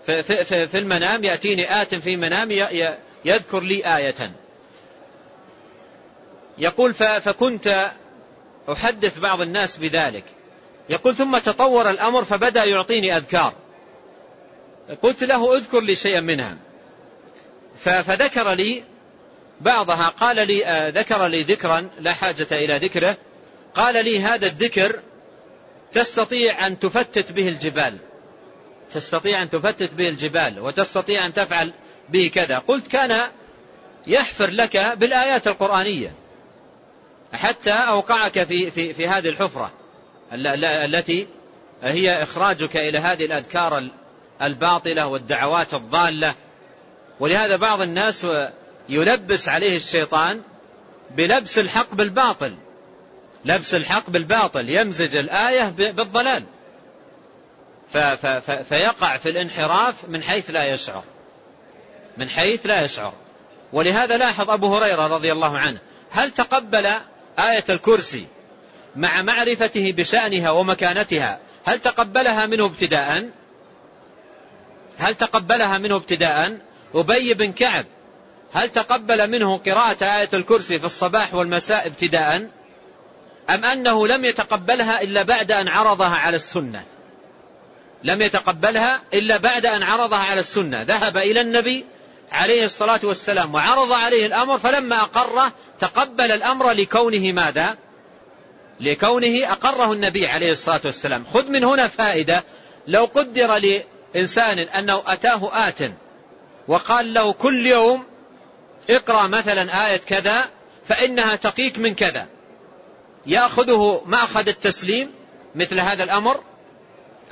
في, في, في المنام يأتيني آت في منام يذكر لي آية. يقول فكنت أحدث بعض الناس بذلك. يقول ثم تطور الأمر فبدأ يعطيني أذكار. قلت له اذكر لي شيئا منها. فذكر لي بعضها قال لي آه، ذكر لي ذكرا لا حاجة إلى ذكره. قال لي هذا الذكر تستطيع أن تفتت به الجبال. تستطيع أن تفتت به الجبال وتستطيع أن تفعل به كذا. قلت كان يحفر لك بالآيات القرآنية. حتى أوقعك في, في, في هذه الحفرة التي هي إخراجك إلى هذه الأذكار الباطلة والدعوات الضالة. ولهذا بعض الناس يلبس عليه الشيطان بلبس الحق بالباطل. لبس الحق بالباطل يمزج الآية بالضلال. فيقع في الانحراف من حيث لا يشعر. من حيث لا يشعر. ولهذا لاحظ أبو هريرة رضي الله عنه هل تقبل آية الكرسي مع معرفته بشأنها ومكانتها؟ هل تقبلها منه ابتداء؟ هل تقبلها منه ابتداء؟ أبي بن كعب هل تقبل منه قراءة آية الكرسي في الصباح والمساء ابتداء؟ أم أنه لم يتقبلها إلا بعد أن عرضها على السنة؟ لم يتقبلها إلا بعد أن عرضها على السنة. ذهب إلى النبي عليه الصلاة والسلام وعرض عليه الأمر فلما أقره تقبل الأمر لكونه ماذا؟ لكونه أقره النبي عليه الصلاة والسلام. خذ من هنا فائدة. لو قدر لإنسان أنه أتاه آت وقال له كل يوم اقرأ مثلا آية كذا فإنها تقيك من كذا. يأخذه مأخذ التسليم مثل هذا الأمر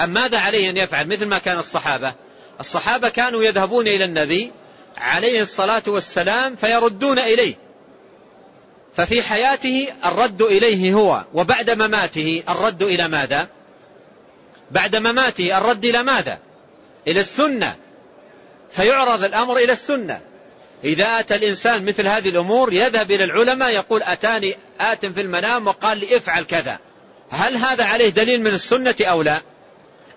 أم ماذا عليه أن يفعل مثل ما كان الصحابة؟ الصحابة كانوا يذهبون إلى النبي عليه الصلاة والسلام فيردون إليه. ففي حياته الرد إليه هو وبعد مماته الرد إلى ماذا؟ بعد مماته الرد إلى ماذا؟ إلى السنة. فيعرض الأمر إلى السنة. إذا أتى الإنسان مثل هذه الأمور يذهب إلى العلماء يقول أتاني آت في المنام وقال لي افعل كذا. هل هذا عليه دليل من السنة أو لا؟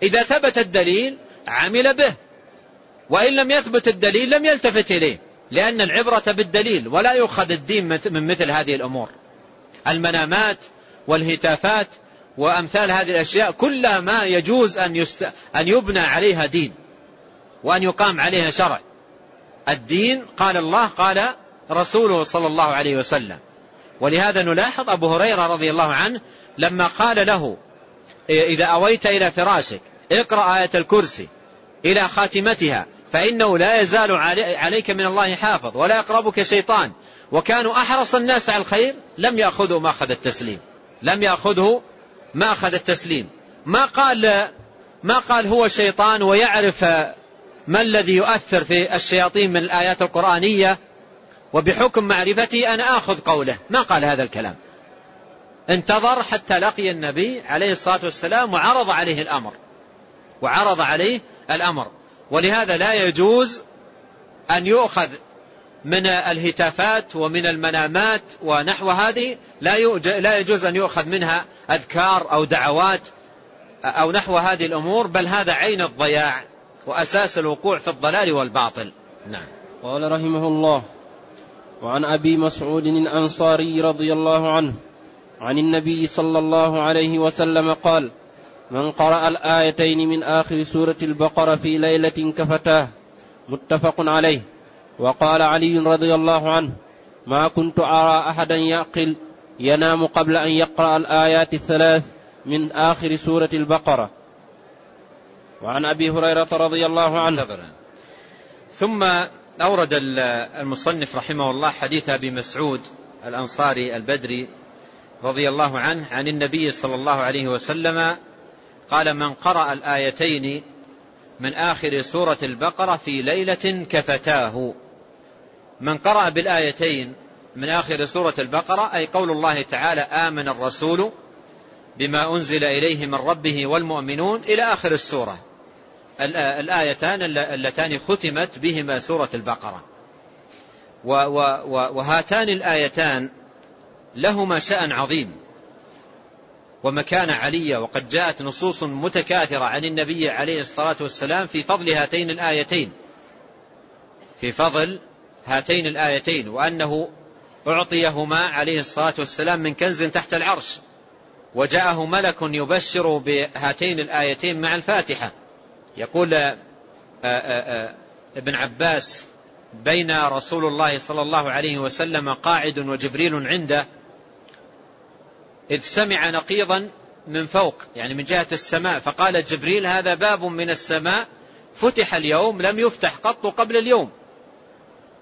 إذا ثبت الدليل عمل به. وإن لم يثبت الدليل لم يلتفت إليه لأن العبرة بالدليل ولا يؤخذ الدين من مثل هذه الأمور. المنامات والهتافات وأمثال هذه الأشياء كلها ما يجوز أن, يست... أن يبنى عليها دين وأن يقام عليها شرع. الدين قال الله قال رسوله صلى الله عليه وسلم. ولهذا نلاحظ أبو هريرة رضي الله عنه لما قال له إذا أويت إلى فراشك اقرأ آية الكرسي إلى خاتمتها فإنه لا يزال عليك من الله حافظ ولا يقربك شيطان. وكانوا أحرص الناس على الخير لم يأخذوا ما أخذ التسليم لم يأخذه ما أخذ التسليم. ما قال ما قال هو شيطان ويعرف ما الذي يؤثر في الشياطين من الآيات القرآنية؟ وبحكم معرفتي أنا آخذ قوله. ما قال هذا الكلام؟ انتظر حتى لقي النبي عليه الصلاة والسلام وعرض عليه الأمر. وعرض عليه الأمر. ولهذا لا يجوز أن يؤخذ من الهتافات ومن المنامات ونحو هذه. لا, لا يجوز أن يؤخذ منها أذكار أو دعوات أو نحو هذه الأمور بل هذا عين الضياع. وأساس الوقوع في الضلال والباطل. نعم. قال رحمه الله وعن أبي مسعود الأنصاري رضي الله عنه عن النبي صلى الله عليه وسلم قال من قرأ الآيتين من آخر سورة البقرة في ليلة كفتاه متفق عليه. وقال علي رضي الله عنه ما كنت أرى أحدا يعقل ينام قبل أن يقرأ الآيات الثلاث من آخر سورة البقرة. وعن أبي هريرة رضي الله عنه. ثم أورد المصنف رحمه الله حديث أبي مسعود الأنصاري البدري رضي الله عنه عن النبي صلى الله عليه وسلم قال من قرأ الآيتين من آخر سورة البقرة في ليلة كفتاه. من قرأ بالآيتين من آخر سورة البقرة أي قول الله تعالى آمن الرسول بما أنزل إليه من ربه والمؤمنون إلى آخر السورة. الآيتان اللتان ختمت بهما سورة البقرة. وهاتان الآيتان لهما شأن عظيم. ومكانة علية وقد جاءت نصوص متكاثرة عن النبي عليه الصلاة والسلام في فضل هاتين الآيتين. في فضل هاتين الآيتين وأنه أعطيهما عليه الصلاة والسلام من كنز تحت العرش. وجاءه ملك يبشر بهاتين الآيتين مع الفاتحة. يقول آآ آآ ابن عباس بين رسول الله صلى الله عليه وسلم قاعد وجبريل عنده إذ سمع نقيضا من فوق يعني من جهة السماء فقال جبريل هذا باب من السماء فتح اليوم لم يفتح قط قبل اليوم.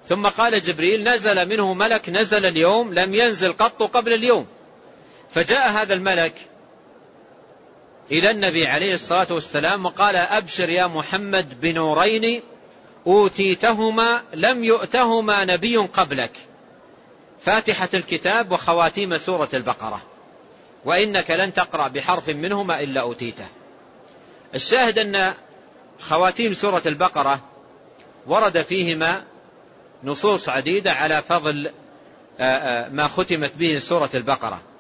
ثم قال جبريل نزل منه ملك نزل اليوم لم ينزل قط قبل اليوم. فجاء هذا الملك إلى النبي عليه الصلاة والسلام وقال أبشر يا محمد بنورين أوتيتهما لم يؤتهما نبي قبلك. فاتحة الكتاب وخواتيم سورة البقرة. وإنك لن تقرأ بحرف منهما إلا أوتيته. الشاهد أن خواتيم سورة البقرة ورد فيهما نصوص عديدة على فضل ما ختمت به سورة البقرة.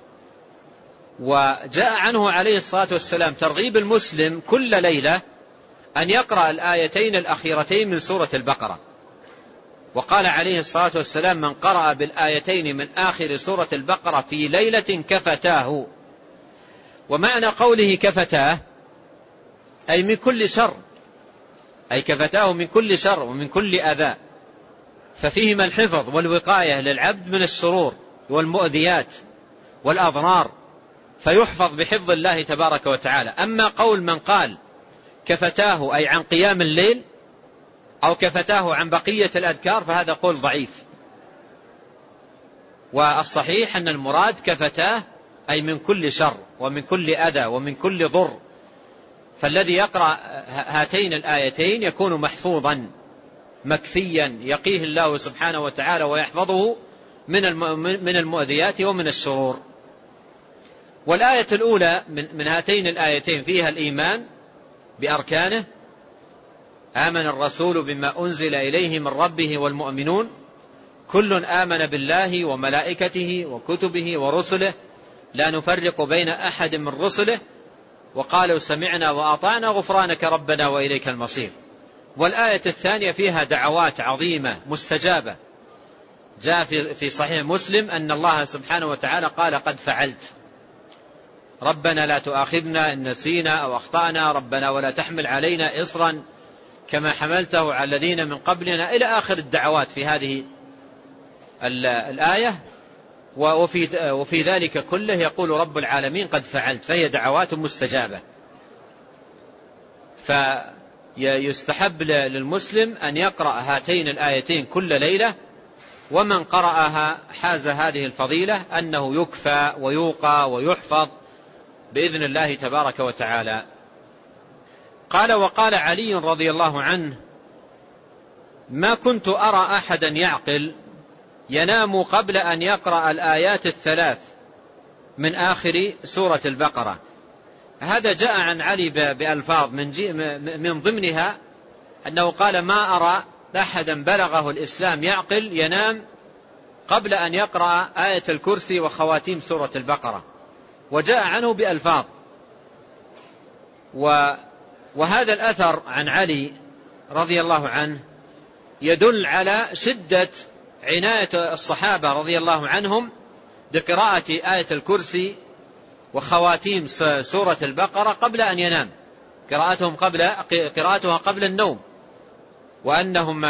وجاء عنه عليه الصلاة والسلام ترغيب المسلم كل ليلة أن يقرأ الآيتين الأخيرتين من سورة البقرة. وقال عليه الصلاة والسلام من قرأ بالآيتين من آخر سورة البقرة في ليلة كفتاه. ومعنى قوله كفتاه أي من كل شر أي كفتاه من كل شر ومن كل أذى. ففيهما الحفظ والوقاية للعبد من الشرور والمؤذيات والأضرار. فيحفظ بحفظ الله تبارك وتعالى. أما قول من قال كفتاه أي عن قيام الليل أو كفتاه عن بقية الأذكار فهذا قول ضعيف. والصحيح أن المراد كفتاه أي من كل شر ومن كل أذى ومن كل ضر. فالذي يقرأ هاتين الآيتين يكون محفوظا مكفيا يقيه الله سبحانه وتعالى ويحفظه من المؤذيات ومن الشرور. والآية الأولى من هاتين الآيتين فيها الإيمان بأركانه. آمن الرسول بما أنزل إليه من ربه والمؤمنون. كل آمن بالله وملائكته وكتبه ورسله. لا نفرق بين أحد من رسله. وقالوا سمعنا وأطعنا غفرانك ربنا وإليك المصير. والآية الثانية فيها دعوات عظيمة مستجابة. جاء في صحيح مسلم أن الله سبحانه وتعالى قال قد فعلت. ربنا لا تؤاخذنا إن نسينا أو أخطأنا ربنا ولا تحمل علينا إصرا كما حملته على الذين من قبلنا. إلى آخر الدعوات في هذه الآية. وفي, وفي ذلك كله يقول رب العالمين قد فعلت فهي دعوات مستجابة. فيستحب للمسلم أن يقرأ هاتين الآيتين كل ليلة. ومن قرأها حاز هذه الفضيلة أنه يكفى ويوقى ويحفظ. بإذن الله تبارك وتعالى. قال وقال علي رضي الله عنه ما كنت أرى أحدا يعقل ينام قبل أن يقرأ الآيات الثلاث من آخر سورة البقرة. هذا جاء عن علي بألفاظ من, من ضمنها أنه قال ما أرى أحدا بلغه الإسلام يعقل ينام قبل أن يقرأ آية الكرسي وخواتيم سورة البقرة. وجاء عنه بألفاظ. وهذا الأثر عن علي رضي الله عنه يدل على شدة عناية الصحابة رضي الله عنهم بقراءة آية الكرسي وخواتيم سورة البقرة قبل أن ينام. قراءتهم قبل قراءتها قبل النوم. وأنهم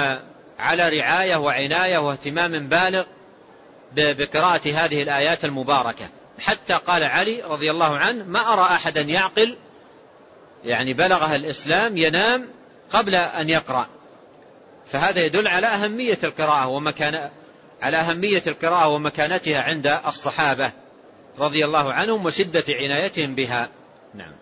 على رعاية وعناية واهتمام بالغ بقراءة هذه الآيات المباركة. حتى قال علي رضي الله عنه ما أرى أحدا يعقل؟ يعني بلغها الإسلام ينام قبل أن يقرأ. فهذا يدل على أهمية القراءة ومكان على أهمية القراءة ومكانتها عند الصحابة رضي الله عنهم وشدة عنايتهم بها. نعم.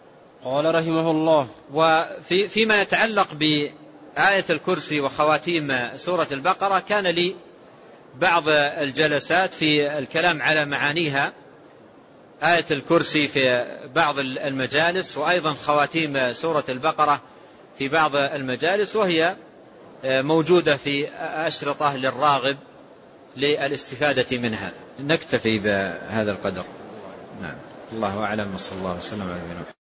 قال رحمه الله. وفي فيما يتعلق بآية الكرسي وخواتيم سورة البقرة كان لي بعض الجلسات في الكلام على معانيها. آية الكرسي في بعض المجالس وأيضا خواتيم سورة البقرة في بعض المجالس وهي موجودة في أشرطة للراغب للاستفادة منها. نكتفي بهذا القدر. نعم. الله أعلم وصلى الله وسلم على نبينا